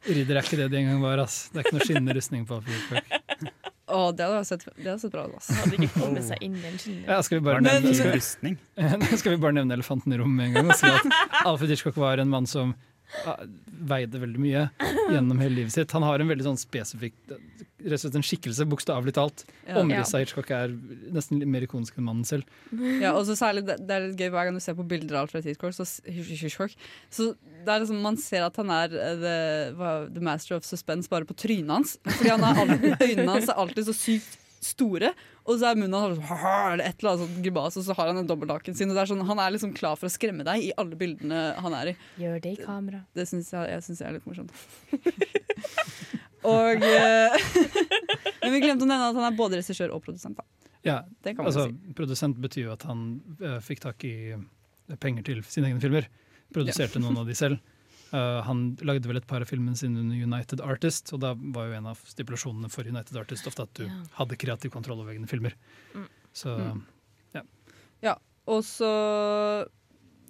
Ridder er ikke det de en gang var. ass. Det er ikke noe skinnende rustning på Hitchcock. Å, det hadde sett, det hadde sett bra ut. Altså. Hadde ikke kommet seg inn i en skinne. Ja, skal, vi bare nevne, skal, vi, skal vi bare nevne elefanten i rommet med en gang og si at Alfred Hitchcock var en mann som veide veldig mye gjennom hele livet sitt. Han har en veldig sånn spesifikk rett og slett en skikkelse, bokstavelig talt. Ja. Omrisset av Hitchcock er nesten litt mer ikonisk enn mannen selv. Ja, og så særlig det, det er litt gøy hver gang du ser på bilder av Alfred Hitchcock, så, Hitchcock, så det er liksom, man ser at han er eh, the, the master of suspense bare på trynet hans. Fordi han er alltid, øynene hans er alltid så sykt store, og så er munnen hans sånn, eller et eller annet sånt grimas, og så har han en dobbeltlaken sin. Og det er sånn, han er liksom klar for å skremme deg i alle bildene han er i. Gjør det i kamera. Det syns jeg, jeg, synes jeg er litt morsomt. og eh, Men vi glemte å nevne at han er både regissør og produsent. Da. Ja, Det kan man altså, si. Produsent betyr jo at han eh, fikk tak i penger til sine egne filmer. Produserte noen av de selv. Eh, han lagde vel et par av filmene sine under United Artist, og da var jo en av stipulasjonene for United Artist ofte at du Ja. hadde kreativ kontroll over egne filmer. Mm. Så Mm. Ja, og så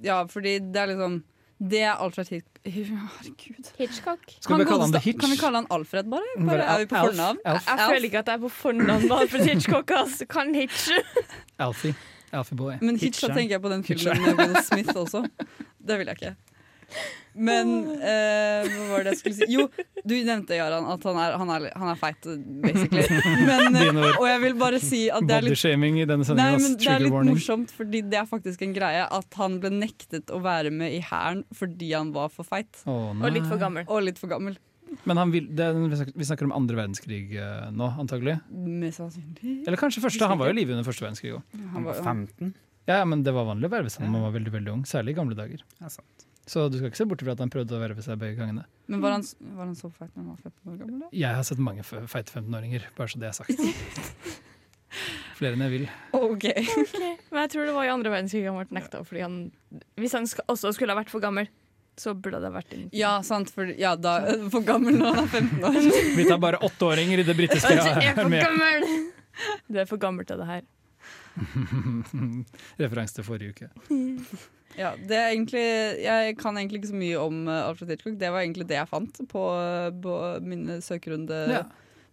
Ja, fordi det er liksom Det er Alfred Hitchcock Herregud. Hitchcock. Skal vi kalle han det Hitch? Kan vi kalle han Alfred, bare? Bare er vi på fornavn? Alf. Jeg føler ikke at jeg er på fornavn med Alfred Hitchcock. Altså. Kan hitch. Alfie. Alfie Boy. Men Hitch, da tenker jeg på den filmen med Will Smith også. Det vil jeg ikke. Men eh, hva var det jeg skulle si? Jo, du nevnte, Jaran, at han er, han er, han er feit, basically. Men, eh, og jeg vil bare si at det er litt Bodyshaming i denne Nei, men. Det er litt warning. morsomt, fordi det er faktisk en greie at han ble nektet å være med i hæren fordi han var for feit. Oh, Og litt for gammel. Og litt for gammel. Men han vil, det er, vi snakker- om andre verdenskrig eh, nå, antagelig. Mest sannsynlig. Eller kanskje første. Han var jo i live under første verdenskrig òg. Han var var, 15. Ja, ja, men det var vanlig å verve seg når man var veldig veldig ung, særlig i gamle dager. Ja, sant. Så du skal ikke se bort fra at han prøvde å verve seg begge gangene. men var han, var han så feit når han var 15 år gammel? da? Jeg har sett mange fe- feite 15-åringer, bare så det er sagt. Flere enn jeg vil. Ok. Men jeg tror det var i andre verdenskrig han ble nekta. Fordi han, hvis han også skulle ha vært for gammel, så burde det vært en Ja, sant. For, ja, da, for gammel når han er 15 år. Vi tar bare åtteåringer i det britiske er gammel! Du er for gammel til det her. Referanse til forrige uke. Ja, det er egentlig, jeg kan egentlig ikke så mye om uh, Alfred Hitchcock. Det var egentlig det jeg fant på, på min søkerunde Ja.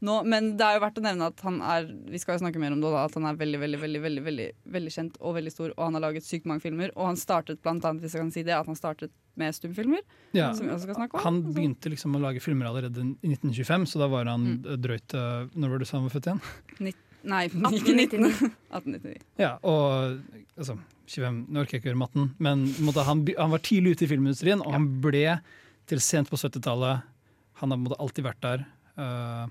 nå. Men det er jo verdt å nevne at han er Vi skal jo snakke mer om det, da, at han er veldig veldig, veldig, veldig, veldig, veldig kjent og veldig stor. Og han har laget sykt mange filmer. Og han startet blant annet, hvis jeg kan si det, at han startet med stumfilmer. Ja. Som vi også skal snakke om. Han begynte liksom å lage filmer allerede i 1925, så da var han Mm. drøyt eh, Når var det du sa han var født igjen? Nei, ikke 19. 1899. Ja, og altså 25, Nå orker jeg ikke gjøre matten, men måtte, han, han var tidlig ute i filmindustrien, og han ble til sent på 70-tallet. Han har alltid vært der. Uh,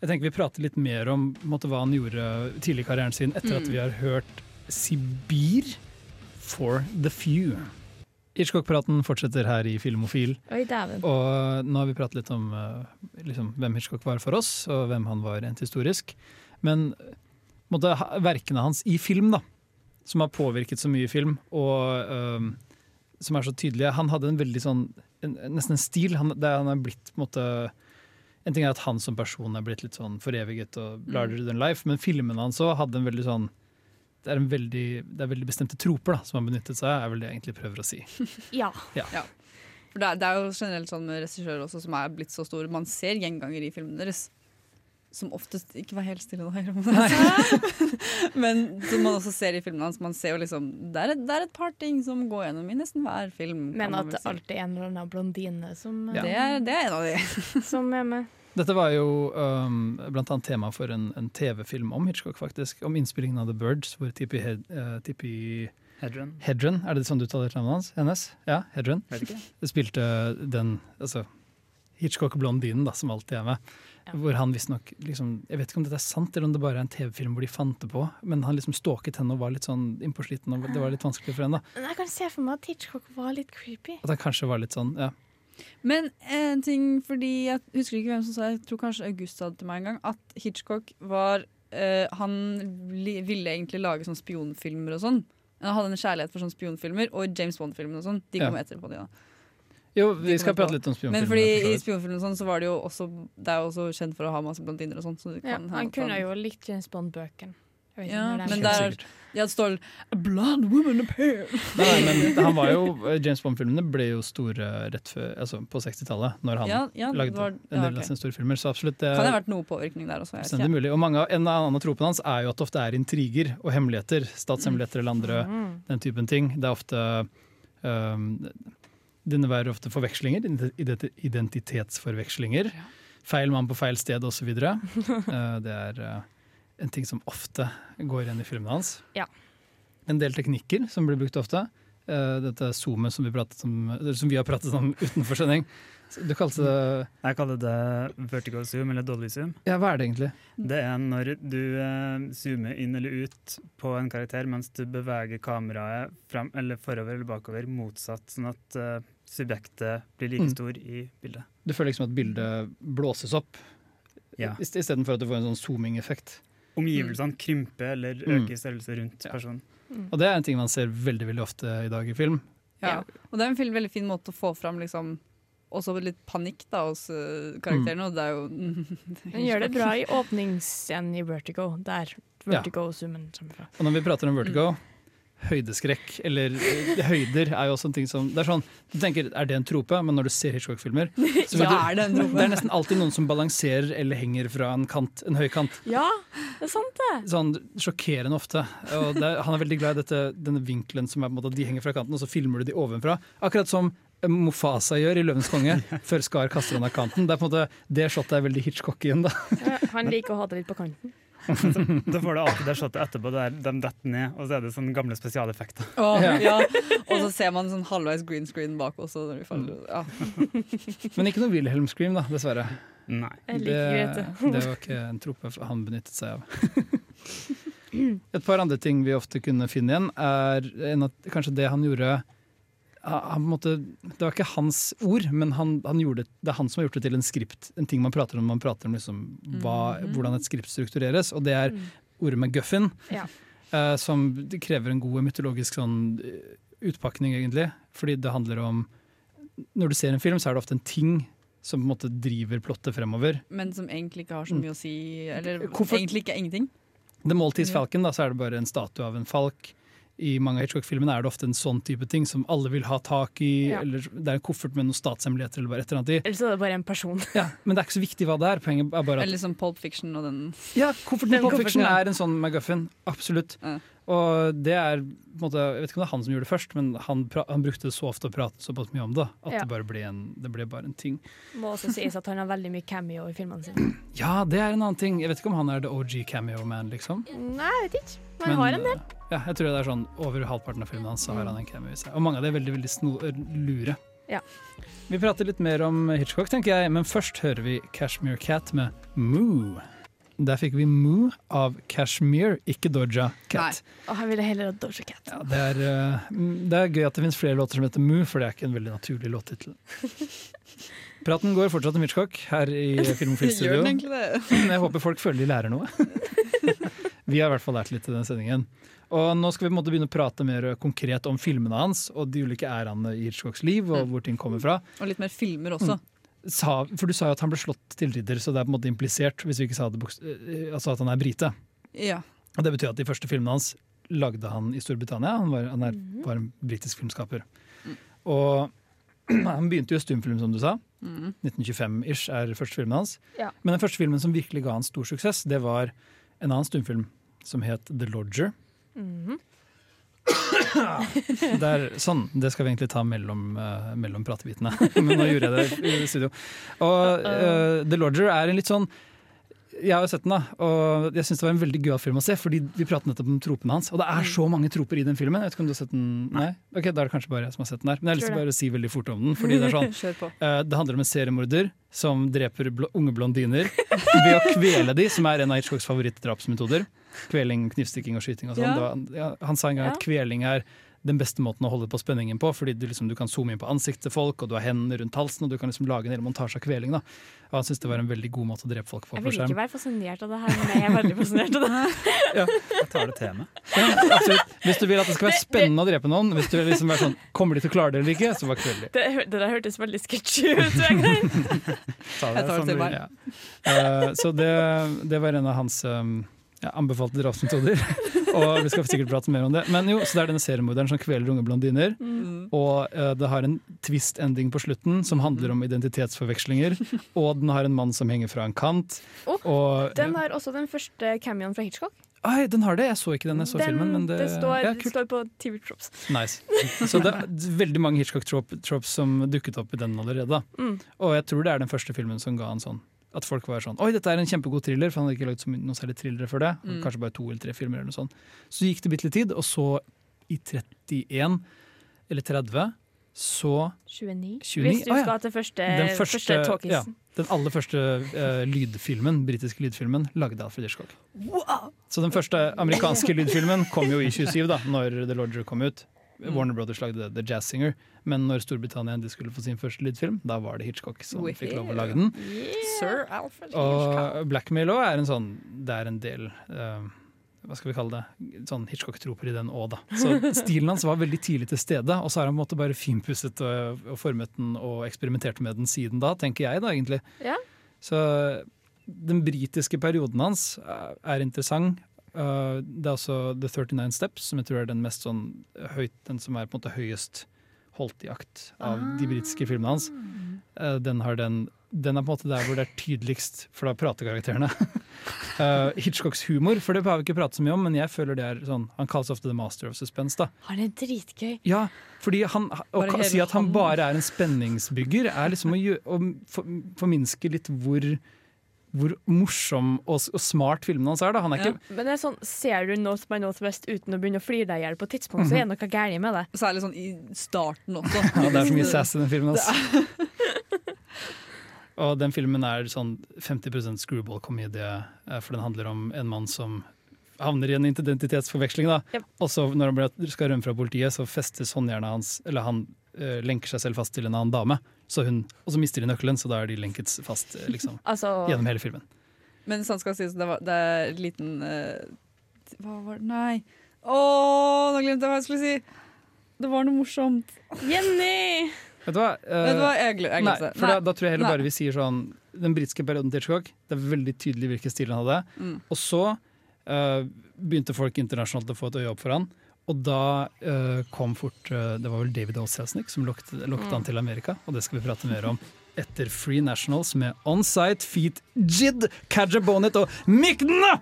jeg tenker Vi prater litt mer om måtte, hva han gjorde tidlig i karrieren sin, etter at Mm. vi har hørt Sibir for the few. Hitchcock-praten fortsetter her i Filmofil. Oi. Og nå har vi pratet litt om eh, liksom, hvem Hitchcock var for oss, og hvem han var rent historisk. Men ha- verkene hans i film, da, som har påvirket så mye film, og øh, som er så tydelige Han hadde en veldig sånn en, Nesten en stil. Han, det, han er blitt på en måte En ting er at han som person er blitt litt sånn foreviget og larger than life, men filmene hans òg hadde en veldig sånn det er, en veldig, det er veldig bestemte troper da, som han benyttet seg av, er vel det jeg egentlig prøver å si. Ja. For det er, det er jo generelt sånn med regissører også som er blitt så store. Man ser gjenganger i filmene deres. Som oftest Ikke vær helt stille nå, Høyre. Men som man også ser i filmene hans. Man ser jo liksom det er, et, det er et par ting som går gjennom i nesten hver film. Men at det si. alltid er en eller annen blondine som, Ja. det, er, det er en av de. som er med. Dette var jo um, annet tema for en, en TV-film om Hitchcock, faktisk. Om innspillingen av The Birds, hvor Tippi Hed, uh, Tippi Hedren. Hedren, er det sånn du taler navnet hans? Hennes? Ja, Hedren. Spilte den altså, Hitchcock-blondinen, da, som alltid er med. Ja. Hvor han visstnok liksom, Jeg vet ikke om dette er sant, eller om det bare er en TV-film hvor de fant det på, men han liksom stalket henne og var litt sånn innpåsliten, og det var litt vanskelig for henne. da. Men jeg kan se for meg at Hitchcock var litt creepy. At han kanskje var litt sånn, ja. Men en ting, fordi jeg husker ikke hvem som sa Jeg tror kanskje August sa det til meg en gang. At Hitchcock var øh, Han li, ville egentlig lage sånn spionfilmer og sånn. Han hadde en kjærlighet for sånne spionfilmer og James Bond-filmer og sånn. De Ja. kom etterpå, de da. Jo, vi skal prate litt om spionfilmer. Men fordi i spionfilmer sånn, så var det jo også Det er jo også kjent for å ha masse blondiner og sånn. Så Ja, han kunne jo likt James Bond-bøkene. Ja, men der ja, det står A blonde woman appear. Nei, men han var jo, James Bond-filmene ble jo store rett før, altså på 60-tallet, når han Ja, ja, lagde var- en del okay. av sine store filmer. Så absolutt, det Kan det ha vært noe påvirkning der også? Jeg mulig. Og mange, En annen tropen hans er jo at det ofte er intriger og hemmeligheter. Statshemmeligheter eller andre Mm. den typen ting. Det er ofte um, Det innebærer ofte forvekslinger, identitetsforvekslinger. identitetsforvekslinger. Feil mann på feil sted osv. uh, det er uh, en ting som ofte går igjen i filmene hans. Ja. En del teknikker som blir brukt ofte. Uh, dette zoomet som vi, om, som vi har pratet om utenfor sending. Du kalte det Jeg kaller det vertical zoom eller dolly zoom. Ja, hva er det egentlig? Det er når du eh, zoomer inn eller ut på en karakter mens du beveger kameraet frem, eller forover eller bakover motsatt, sånn at eh, subjektet blir like Mm. stor i bildet. Du føler liksom at bildet blåses opp, Ja. istedenfor at du får en sånn zooming-effekt. Omgivelsene krymper eller Mm. øker i størrelse rundt personen. Og det er en ting man ser veldig veldig ofte i dag i film. Ja. Og det er en film, veldig fin måte å få fram liksom, også litt panikk da, hos uh, karakterene. Og det er jo Den gjør det bra i åpningsscenen i Vertigo, der Vertigo-zoomen kommer fra. Og når vi prater om vertigo, høydeskrekk, eller eh, høyder, er jo også en ting som Det er sånn, du tenker, er det en trope? Men når du ser Hitchcock-filmer, så Ja, du, er det en trope? det er nesten alltid noen som balanserer eller henger fra en kant, en høy kant. Ja, det er sant det. Sånn sjokkerende ofte. Og det, han er veldig glad i dette, denne vinkelen som er på en måte de henger fra kanten, og så filmer du de ovenfra. Akkurat som Mofasa gjør i 'Løvens konge', før Skar kaster han av kanten. Det er på en måte, det shotet er veldig Hitchcock igjen, da. Ja, Han liker å ha det litt på kanten. Da får du alltid det shotet etterpå der de detter ned, og så er det sånne gamle spesialeffekter. Oh, Ja. ja. Og så ser man sånn halvveis green screen bak også. Når vi faller. Ja. Men ikke noe Wilhelm Scream, da, dessverre. Nei. Det, det var ikke en trope han benyttet seg av. Et par andre ting vi ofte kunne finne igjen, er en at kanskje det han gjorde han, måte, Det var ikke hans ord, men han, han gjorde, det er han som har gjort det til en skript. En ting man prater om når man prater om liksom hva, Mhm. hvordan et skript struktureres. Og det er ordet ordet guffin, Ja. uh, som krever en god mytologisk sånn, eh, utpakning, egentlig. Fordi det handler om Når du ser en film, så er det ofte en ting som på en måte driver plottet fremover. Men som egentlig ikke har så mye å si. Eller Hvorfor- egentlig ikke ingenting. The Maltese Falcon, da, så er det bare en statue av en falk. I mange av Hitchcock-filmene er det ofte en sånn type ting som alle vil ha tak i. Ja. Eller det er en koffert med noen statshemmeligheter eller bare et eller annet i. Eller så er det bare en person. Ja, men det er ikke så viktig hva det er. Poenget er bare at Eller som Pulp Fiction og den Ja, kofferten i Pulp Fiction ja. er en sånn McGuffin. Absolutt. Ja. Og det er måte, Jeg vet ikke om det er han som gjorde det først, men han, han brukte så ofte å prate såpass mye om det at Ja. det bare ble en, det ble bare en ting. Må også sies at han har veldig mye cameo i filmene sine. Ja, det er en annen ting. Jeg vet ikke om han er the OG cameo man, liksom. Nei, jeg vet ikke. Men han har en del. Ja, jeg tror det er sånn over halvparten av filmene hans har han en cameo i seg. Og mange av de er veldig, veldig sno lure. Ja. Vi prater litt mer om Hitchcock, tenker jeg, men først hører vi Cashmere Cat med Moo. Der fikk vi Moo av Cashmere, ikke Doja Cat. Og jeg ville heller ha Doja Cat. Ja, det, er, eh, mm, det er gøy at det finnes flere låter som heter Moo, for det er ikke en veldig naturlig låttittel. Praten går fortsatt om Hitchcock her i Filmofil Gjør Studio. den egentlig det? Men jeg håper folk føler de lærer noe. Vi har i hvert fall lært litt i den sendingen. Og nå skal vi begynne å prate mer konkret om filmene hans og de ulike ærene i Hitchcocks liv, og hvor ting kommer fra. Og litt mer filmer også. Sa, for du sa jo at han ble slått til ridder, så det er på en måte implisert hvis vi ikke sa det eh, altså at han er brite. Ja. Og det betyr at de første filmene hans lagde han i Storbritannia. Han var, han er, var en britisk filmskaper. Og han begynte jo stumfilm, som du sa. 1925-ish er første filmen hans. Ja. Men den første filmen som virkelig ga han stor suksess, det var en annen stumfilm som het The Lodger. Mhm. Der, sånn, Det skal vi egentlig ta mellom, uh, mellom pratebitene, men nå gjorde jeg det i studio. Og uh, The Lodger er en litt sånn Jeg har jo sett den, da, og jeg syns det var en veldig gøyal film å se. Fordi vi pratet nettopp om tropene hans, og det er så mange troper i den filmen. Jeg vet ikke om du har sett den? Nei? Ok, Da er det kanskje bare jeg som har sett den der. Men jeg har lyst til bare å si veldig fort om den. Fordi Det er sånn uh. Det handler om en seriemorder som dreper bl unge blondiner ved å kvele de, som er en av Hitchcocks favorittdrapsmetoder. Kveling, knivstikking og skyting og sånn. Ja. Var- han sa en gang Ja. at kveling er den beste måten å holde på spenningen på, fordi du, liksom, du kan zoome inn på ansiktet til folk, og du har hendene rundt halsen, og du kan liksom lage en hel montasje av kveling. Da. Og han syntes det var en veldig god måte å drepe folk på. Jeg vil ikke skjerm. være fascinert av det her, men jeg er veldig fascinert av det. Jeg tar det til meg. Ja. Hvis du vil at det skal være spennende å drepe noen, hvis du vil liksom være sånn, kommer de til å klare det eller ikke, så var kveldig. Det, det der hørtes veldig sketsjy ut. Jeg tar det som til meg. Ja. Uh, så det, det var en av hans um, ja, anbefalte drapsmetoder. og vi skal sikkert prate mer om det. Men jo, så det er denne seriemorderen som kveler unge blondiner. Mm. Og uh, det har en twist-ending på slutten som handler om identitetsforvekslinger. og den har en mann som henger fra en kant. Oh, og, Den har også den første cameoen fra Hitchcock. Ai, den har det! Jeg så ikke den, jeg så Den, filmen. Men det, det, står, ja, står på TV Trops. Nice. Så det er veldig mange Hitchcock-tropes som dukket opp i den allerede. Mm. Og jeg tror det er den første filmen som ga en sånn at folk var sånn Oi, dette er en kjempegod thriller, for han hadde ikke lagd noen noe særlig thrillere før det. Mm. Kanskje bare to eller tre filmer eller noe sånt. Så gikk det bitte litt tid, og så i 31 eller 30 så 29. 29? Hvis du ah, ja. skal til første, Den første, første, talkisen. ja, den aller første uh, lydfilmen, britiske lydfilmen, lagde Alfred Hitchcock. Så den første amerikanske lydfilmen kom jo i 27, da, når The Lodger kom ut. Warner Brothers lagde The Jazz Singer, men når Storbritannia endelig skulle få sin første lydfilm, da var det Hitchcock som fikk lov å lage den. Sir Alfred Hitchcock. Og Blackmail òg er en sånn Det er en del uh, Hva skal vi kalle det? Sånn Hitchcock-troper i den òg, da. Så stilen hans var veldig tidlig til stede, og så har han på en måte bare finpusset og, og formet den og eksperimentert med den siden da, tenker jeg da, egentlig. Ja. Så den britiske perioden hans er, er interessant. Uh, det er også The 39 Steps, som jeg tror er den mest sånn høyt, den som er på en måte høyest holdt i akt av de britiske filmene hans. Uh, den, har den, den er på en måte der hvor det er tydeligst, for da prater karakterene. Uh, Hitchcocks humor, for det har vi ikke pratet så mye om, men jeg føler det er sånn Han kalles ofte the master of suspense. da Han er dritgøy. Ja, fordi han, å si at han bare er en spenningsbygger, er liksom å, å for, forminske litt hvor, hvor morsom og, og smart filmen hans er. Da. Han er Ja. ikke Men det er sånn, ser du North by Northwest uten å begynne å flire deg i hjel på et tidspunkt, så er det noe galt med det. Særlig sånn i starten også. ja, Det er så mye sass i den filmen. Altså. Og den filmen er sånn 50% screwball-komedie, eh, for den handler om en mann som havner i en identitetsforveksling. da. Yep. Og så når han skal rømme fra politiet, så festes håndjernet hans Eller han øh, lenker seg selv fast til en annen dame, så hun, og så mister de nøkkelen, så da er de lenket fast eh, liksom, Altså, gjennom hele filmen. Men sånn skal sies, det, var, det er en liten uh, Hva var det Nei. Å, nå glemte jeg hva jeg skulle si! Det var noe morsomt. Jenny! Vet du hva? Uh, Vet du hva? Jeg, glem- jeg nei, for nei. da, da tror jeg heller bare vi sier sånn Den britiske perioden til Hitchcock, det er veldig tydelig hvilken stil han hadde. Mm. Og så uh, begynte folk internasjonalt å få et øye opp for han. Og da uh, kom fort uh, Det var vel David O. Selznick som lokket, han til Amerika, og det skal vi prate mer om etter Free Nationals med On-Site Feet Jid, Kaja Bonnet og Mikna!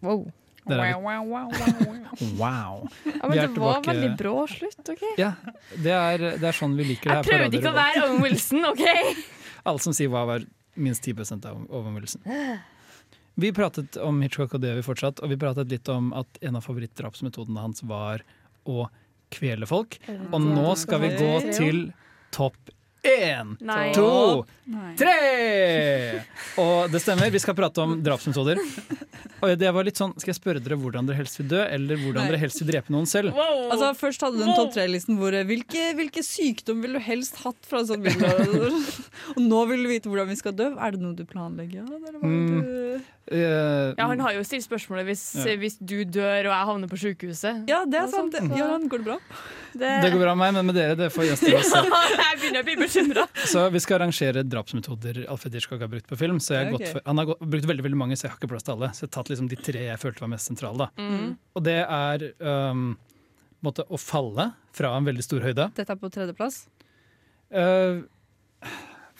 Wow. Der er vi. Wow. Ja, men er det var tilbake- veldig brå slutt, OK? Ja, det er, det er sånn vi liker det her Jeg prøvde ikke å være Owen Wilson, OK? Alle som sier hva var minst 10 av Owen Wilson. Vi pratet om Hitchcock, og det gjør vi fortsatt. Og vi pratet litt om at en av favorittdrapsmetodene hans var å kvele folk. Og nå skal vi gå til topp én, to, Nei. tre! Og det stemmer, vi skal prate om drapsmetoder. Og det var litt sånn, Skal jeg spørre dere hvordan dere helst vil dø, eller hvordan Nei. dere helst vil drepe noen selv? Wow. Altså, først hadde du en topp tre-listen hvor eh, hvilke, hvilke sykdom ville du helst hatt fra en sånn? Og nå vil du vite hvordan vi skal dø. Er det noe du planlegger? Ja, eller Mm. du... Eh, ja, han har jo stilt spørsmålet hvis, Ja. hvis du dør og jeg havner på sykehuset. ja, det er sant. sant. ja, går det bra? Det, det går bra med meg, men med dere det får gjester også. jeg begynner å bli bekymra. Så vi skal arrangere drapsmetoder Alfred Hitchcock har brukt på film. Så jeg har okay. gått for, han har brukt veldig veldig mange, så jeg har ikke plass til alle. Så jeg har tatt liksom de tre jeg følte var mest sentrale. Da. Mm. Og det er um, på måte, å falle fra en veldig stor høyde. Dette er på tredjeplass? Uh,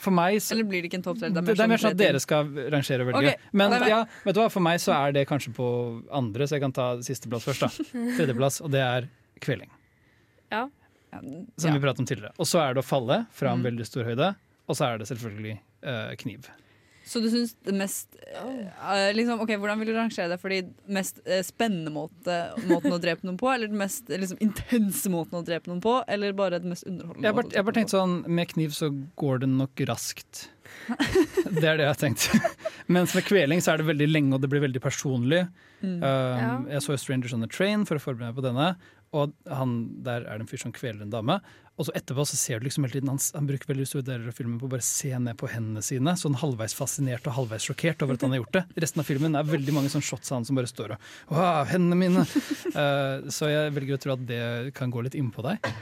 for meg så, Eller blir det ikke en topp tre? det, det er mer sånn at dere skal rangere og velge. Okay. Men men- ja, vet du hva, for meg så er det kanskje på andre, så jeg kan ta sisteplass først. da Tredjeplass, og det er kveling. Ja. Som Ja. vi pratet om tidligere. Og så er det å falle fra en Mm. veldig stor høyde. Og så er det selvfølgelig uh, kniv. Så du syns det mest uh, liksom, ok, Hvordan vil du rangere det? Fordi mest uh, spennende måte, måten å drepe noen på, eller den mest liksom, intense måten å drepe noen på, eller bare den mest underholdende? Jeg har bare, jeg har bare tenkt sånn, Med kniv så går det nok raskt. Det er det jeg har tenkt. Mens med kveling så er det veldig lenge, og det blir veldig personlig. Mm. Um, Jeg så 'Strangers on the Train' for å forberede meg på denne. Og han, Der er det en fyr som kveler en dame. Og så etterpå så ser du liksom hele tiden Han, han bruker veldig store deler av filmen på å bare se ned på hendene sine. Sånn halvveis fascinert og halvveis sjokkert over at han har gjort det. Resten av filmen er veldig mange sånn shots av han som bare står og Wow, hendene mine! Uh, så jeg velger å tro at det kan gå litt innpå deg.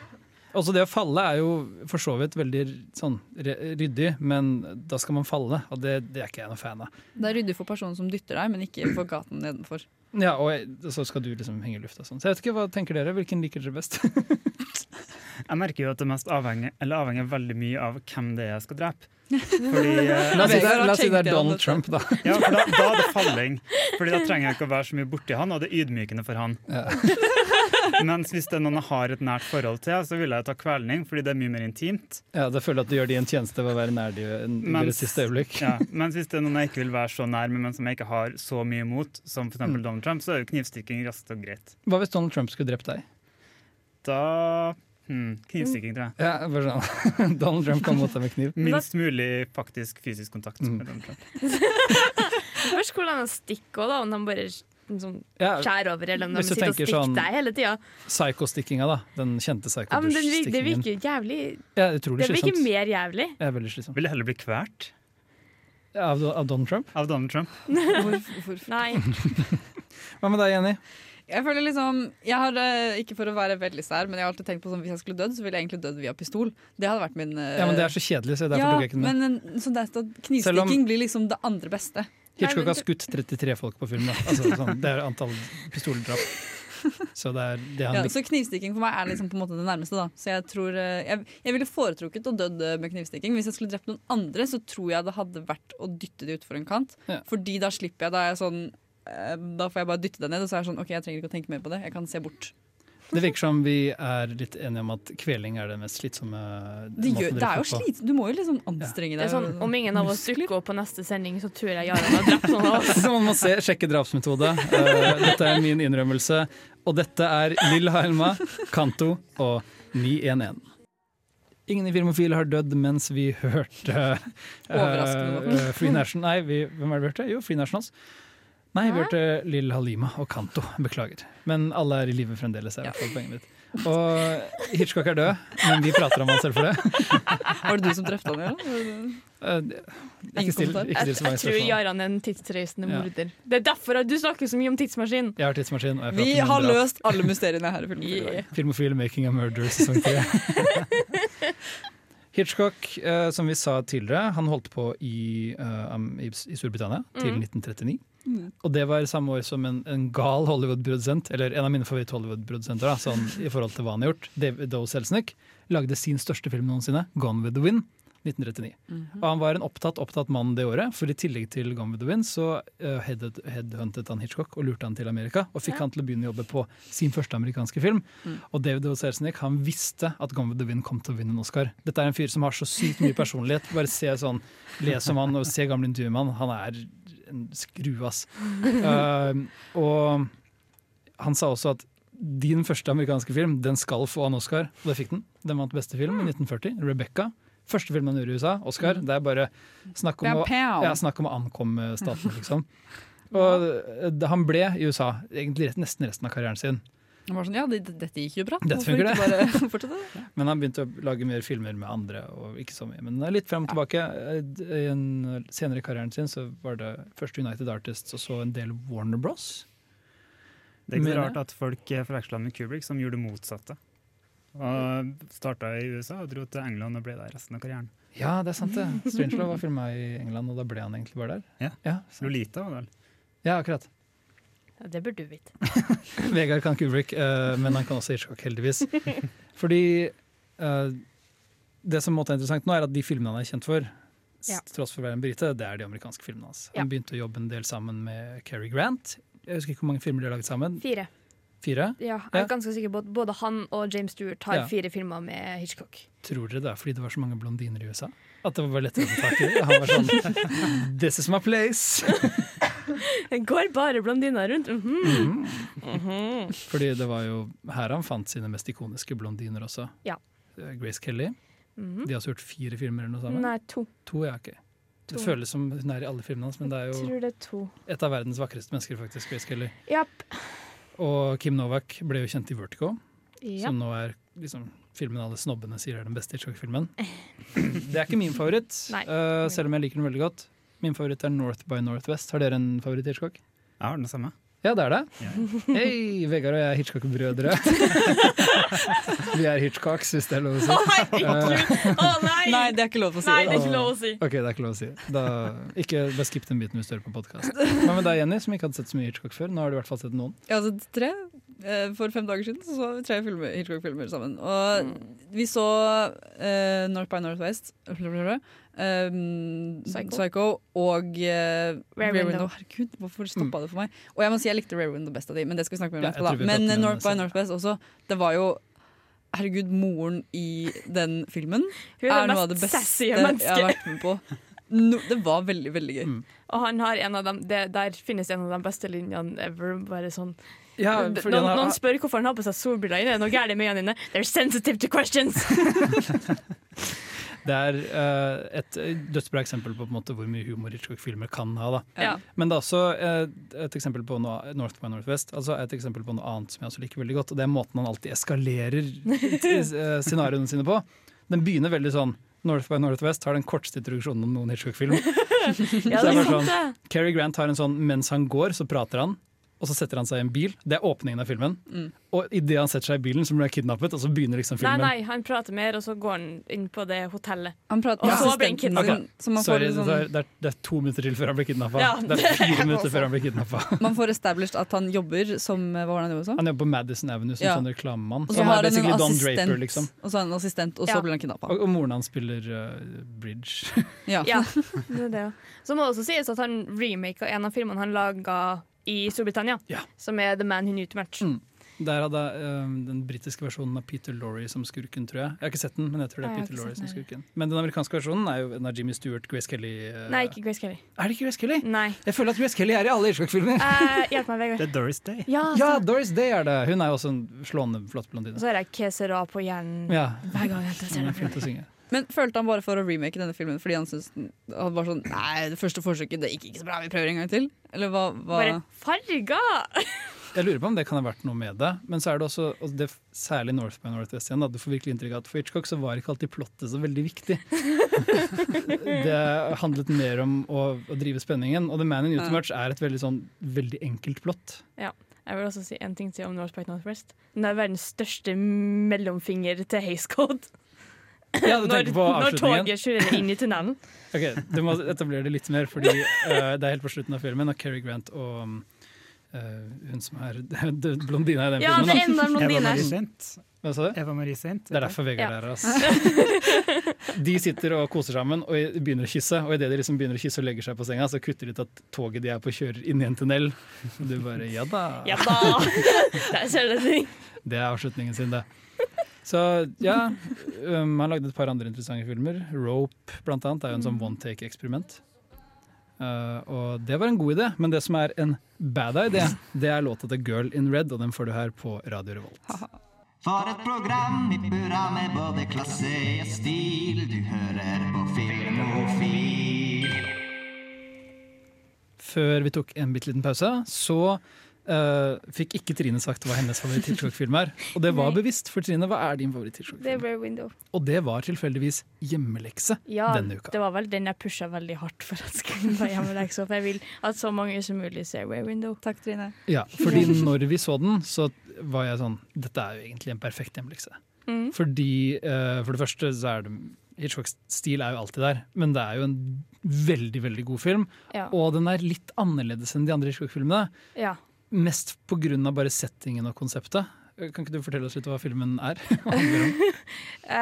Også det å falle er jo for så vidt veldig sånn ryddig, men da skal man falle, og det, det er ikke jeg noen fan av. Det er ryddig for personen som dytter deg, men ikke for gaten nedenfor. Ja, og jeg- så skal du liksom henge i lufta sånn. Så jeg vet ikke, hva tenker dere? Hvilken liker dere best? Jeg merker jo at det mest avhenger, eller avhenger veldig mye av hvem det er jeg skal drepe. Fordi, eh, La oss si det, er- si det er Donald. Trump, da. ja, for da, da er det falling. Fordi da trenger jeg ikke å være så mye borti han, og det er ydmykende for han. Ja. Mens hvis det er noen jeg har et nært forhold til, så vil jeg ta kvelning, fordi det er mye mer intimt. Ja, da føler jeg at du gjør de en tjeneste ved å være nær de i det deres siste øyeblikk. Ja, mens hvis det er noen jeg ikke vil være så nær med, men som jeg ikke har så mye imot, som f.eks. Mm. Donald Trump, så er jo knivstikking raskt og greit. Hva hvis Donald Trump skulle drept deg? Da hmm, Knivstikking, tror jeg. Ja, bare sånn. Donald Trump kan mot deg med kniv. Minst mulig faktisk fysisk kontakt Mm. med Donald Trump. Spørs hvordan han stikker da, om han bare Ja, skjærer over, eller om de Hvis du sitter og tenker stikker sånn- deg hele tida. Da. Den kjente Ja, men den vir- det virker jævlig Ja, Det virker mer jævlig. Det veldig slitsomt. Vil jeg heller bli kvært? Av, av Donald Trump? av Donald Trump? Hvorfor? Nei. Hva med deg, Jenny? Jeg føler liksom Jeg har, eh, Ikke for å være veldig sær, men jeg har alltid tenkt på sånn hvis jeg skulle dødd, så ville jeg egentlig dødd via pistol. Det hadde vært min uh, Ja, men Det er så kjedelig, så derfor ja, tok jeg ikke den med. men så det er at knivstikking om- blir liksom det andre beste. Hitchcock har skutt 33 folk på film. Altså, sånn, det er antall pistoldrap. Så det er det han Ja, så knivstikking for meg er liksom på en måte det nærmeste. da Så jeg tror eh, Jeg, jeg ville foretrukket å dødd eh, med knivstikking. Hvis jeg skulle drept noen andre, så tror jeg det hadde vært å dytte de utfor en kant. Ja. Fordi da slipper jeg. Da jeg sånn eh, Da får jeg bare dytte det ned, og så er jeg sånn OK, jeg trenger ikke å tenke mer på det. Jeg kan se bort. Det virker som vi er litt enige om at kveling er det mest slitsomme Det, gjør, det er jo slit. Du må jo liksom anstrenge Det deg. er sånn, om ingen av oss dukker opp på neste sending, så tror jeg Jarand har drept noen av oss. Så man må se, sjekke drapsmetode. Eh, dette er min innrømmelse. Og dette er Lill Helma, Kanto og 911. Ingen i Filmofil har dødd mens vi hørte uh, Overraskende nok. eh, Free National Nei, vi, hvem er det vi hørte? Jo, Free Nationals. Nei, vi hørte Lill Halima og Kanto. Beklager. Men alle er i live fremdeles. er ja. Og Hitchcock er død, men vi prater om han selv for det. Var det du som drepte ham, Ja? Ikke still, ikke Jeg, still så jeg mange tror spørsmål. Jaran er en tidsreisende Ja. morder. Det er derfor du snakker så mye om tidsmaskin. Jeg har tidsmaskin. Og jeg Vi har løst alle mysteriene her i filmen. Yeah. Filmofil 'Making a Murder' sesong tre. Hitchcock, eh, som vi sa tidligere, han holdt på i, eh, i, i Storbritannia til Mm. 1939. Mm. Og det var samme år som en, en gal Hollywood-produsent, eller en av mine favoritt-Hollywood-produsenter, sånn, i forhold til hva han har gjort, David O. Selznick, lagde sin største film noensinne, 'Gone with the Wind'. 1939. Og han var en opptatt opptatt mann det året, for i tillegg til Gone with the Wind så uh, head, headhuntet han Hitchcock og lurte han til Amerika, og fikk Ja. han til å begynne å jobbe på sin første amerikanske film. Mm. Og David O. Selznick han visste at Gone with the Wind kom til å vinne en Oscar. Dette er en fyr som har så sykt mye personlighet. Bare se sånn, les om han og se gamle intervjuer med han. Han er en skru, ass. Uh, og han sa også at din første amerikanske film den skal få en Oscar, og det fikk den. Den vant beste film i 1940. Rebecca. Første film han gjorde i USA. Oscar. Det er bare snakk om, å, ja, snakk om å ankomme staten, liksom. Og eh, han ble i USA egentlig nesten resten av karrieren sin. Han var sånn, ja, det, dette gikk jo bra. Dette funker, det. Men han begynte å lage mer filmer med andre, og ikke så mye. Men litt frem og tilbake. I en senere i karrieren sin så var det først United Artists og så en del Warner Bros. Det er ikke så rart at folk forveksla med Kubrick, som gjorde det motsatte. Og starta i USA og dro til England og ble der resten av karrieren. Ja, det er sant det. Strangelove var filma i England, og da ble han egentlig bare der. Ja. ja. Lolita var det vel. ja akkurat. Det burde du vite. Vegard kan Kubrick, uh, men han kan også Hitchcock, heldigvis. Fordi uh, det som måtte være interessant nå, er at de filmene han er kjent for, Ja. tross for å være en brite, det er de amerikanske filmene hans. Han Ja. begynte å jobbe en del sammen med Cary Grant. Jeg husker ikke hvor mange filmer de har laget sammen. Fire. Fire? Ja, jeg er ganske sikker på at både han og James Stewart har Ja. fire filmer med Hitchcock. Tror dere det er fordi det var så mange blondiner i USA? At det var lettere å få tak i? Han var sånn This is my place! Det går bare blondiner rundt. Mhm. Mhm. Fordi det var jo her han fant sine mest ikoniske blondiner også. Ja. Eh, Grace Kelly. Mhm. De har også gjort fire filmer eller noe sammen. Nei, to. To, ja, ok. Det føles som hun er i alle filmene hans, men det er jo tror det er to. et av verdens vakreste mennesker, faktisk, Grace Kelly. Yep. Og Kim Novak ble jo kjent i Vertigo, yep. som nå er liksom filmen alle snobbene sier er den beste Hitchcock-filmen. Det er ikke min favoritt, Nei. eh, selv om jeg liker den veldig godt. Min favoritt er North by Northwest. Har dere en favoritt Hitchcock? Jeg har den samme. Ja, det er det. Hei, Vegard og jeg er Hitchcock-brødre. Vi er Hitchcocks, hvis det er lov å si. Å, herregud! Å, nei! Nei, det er ikke lov å si. Nei, det er ikke lov å si. Ok, det er ikke lov å si. Da, ikke, bare skipp den biten hvis du hører på podkast. Hva med deg, Jenny, som ikke hadde sett så mye Hitchcock før? Nå har du i hvert fall sett noen. Ja, altså tre. Eh, For fem dager siden så, så vi tre filmer, Hitchcock-filmer sammen. Og vi så uh, North by Northwest, um, Psycho. Psycho. og uh, Rare, Rear Window. Window. Herregud, hvorfor stoppa det for meg? Og jeg må si jeg likte Rare Window best av de, men det skal vi snakke mer om Ja, etterpå. Men prater North by. Northwest også. Det var jo Herregud, moren i den filmen Hun er er noe av det beste jeg har vært med på. No, det var veldig, veldig gøy. Mm. Og han har en av dem, det, der finnes en av de beste linjene ever. Bare sånn Ja, fordi noen, har- noen spør hvorfor han har på seg solbriller. Er det noe gærent med øynene dine? They're sensitive to questions! Det er uh, et dødsbra eksempel på, på en måte, hvor mye humor Hitchcock-filmer kan ha. Ja. Men det er også uh, et eksempel på noe North by Northwest Altså et eksempel på noe annet som jeg også liker veldig godt. Og det er måten han alltid eskalerer uh, scenarioene sine på. Den begynner veldig sånn North by Northwest har den korteste introduksjonen om noen Hitchcock-film. Ja, sånn. Cary Grant har en sånn mens han går, så prater han. Og så setter han seg i en bil. Det er åpningen av filmen. Mm. Og idet han setter seg i bilen, så blir han kidnappet, og så begynner liksom Nei, filmen. nei, han prater mer, og så går han inn på det hotellet. Han prater Og med så blir han assistenten kidnappet. får, Sorry, liksom, det, er, det, er, det er to minutter til før han blir kidnappa. Ja, det er fire minutter før han blir kidnappa. man får established at han jobber som Hva var det han gjorde? så? Han jobber på Madison Avenue som Ja. sånn reklamemann. Og Så har han en Don assistent, Draper, liksom. og så har han en assistent, og så Ja. blir han kidnappa. Og, og moren hans spiller uh, bridge. Ja. Ja, det er det. ja. Så må det også sies at han remaka en av filmene han laga i Storbritannia, Ja. som er The Man Who Knew Too Much. Mm. Der hadde um, den britiske versjonen av Peter Laurie som skurken, tror jeg. Jeg har ikke sett den, men jeg tror det er Peter Laurie som skurken. Men den amerikanske versjonen er jo en av Jimmy Stewart, Grace Kelly uh, Nei, ikke Grace Kelly. Er det ikke Grace Kelly? Nei. Jeg føler at Grace Kelly er i alle Hitchcock-filmer. Uh, hjelp meg, Vegard. Det er Doris Day. Ja, Ja, Doris Day er det. Hun er jo også en slående flott blondine. Så er det Kesera på hjernen Ja, hver gang jeg ser er den filmen. synge. Men følte han bare for å remake denne filmen fordi han syntes han var sånn Nei, det første forsøket det gikk ikke så bra, vi prøver en gang til? Eller hva? hva? Bare farger! Jeg lurer på om det kan ha vært noe med det. Men så er det også, og det, særlig North by Northwest igjen, da, du får virkelig inntrykk av at for Hitchcock så var ikke alltid plottet så veldig viktig. det handlet mer om å, å drive spenningen. Og The Man in Ja. Er et veldig, sånn, veldig enkelt plott. Jeg vil også si en ting til om North by Northwest. Den er verdens største mellomfinger til Hays Code. Ja, Når, når toget kjører inn i tunnelen. Ok, Du må etablere det litt mer, fordi uh, det er helt på slutten av filmen, og Cary Grant og hun som er blondina i den Ja, det er filmen. Ja, en av Eva blondine. Hva sa du? Eva Marie Saint. Det er derfor Vegard Ja. er her. Altså. De sitter og koser sammen og begynner å kysse. Og idet de liksom begynner å kysse og legger seg på senga, så kutter de til at toget de er på, kjører inn i en tunnel. Og du bare ja da. Ja da! Du ting. Det er avslutningen sin, det. Så ja, um, han lagde et par andre interessante filmer. Rope, blant annet, er jo en sånn one take-eksperiment. Uh, og det var en god idé, men det som er en bad idé, det er låta til Girl in Red, og den får du her på Radio Revolt. For et program i burra med både klasse og stil. Du hører på Filmofil. Før vi tok en bitte liten pause, så uh, fikk ikke Trine sagt hva hennes favoritt-Hitchcock-film er. Og det var bevisst, for Trine, hva er din favoritt-Hitchcock-film? Window. Og det var tilfeldigvis hjemmelekse Ja, denne uka. det var vel den jeg pusha veldig hardt for at skulle være hjemmelekse. For jeg vil at så mange som mulig ser Way Window. Takk, Trine. Ja, fordi når vi så den, så var jeg sånn Dette er jo egentlig en perfekt hjemmelekse. Mm. Fordi uh, For det første så er det Hitchcocks stil er jo alltid der, men det er jo en veldig veldig god film. Ja. Og den er litt annerledes enn de andre Hitchcock-filmene. ja. Mest pga. bare settingen og konseptet. Kan ikke du fortelle oss litt hva filmen er? Hva handler om? Eh,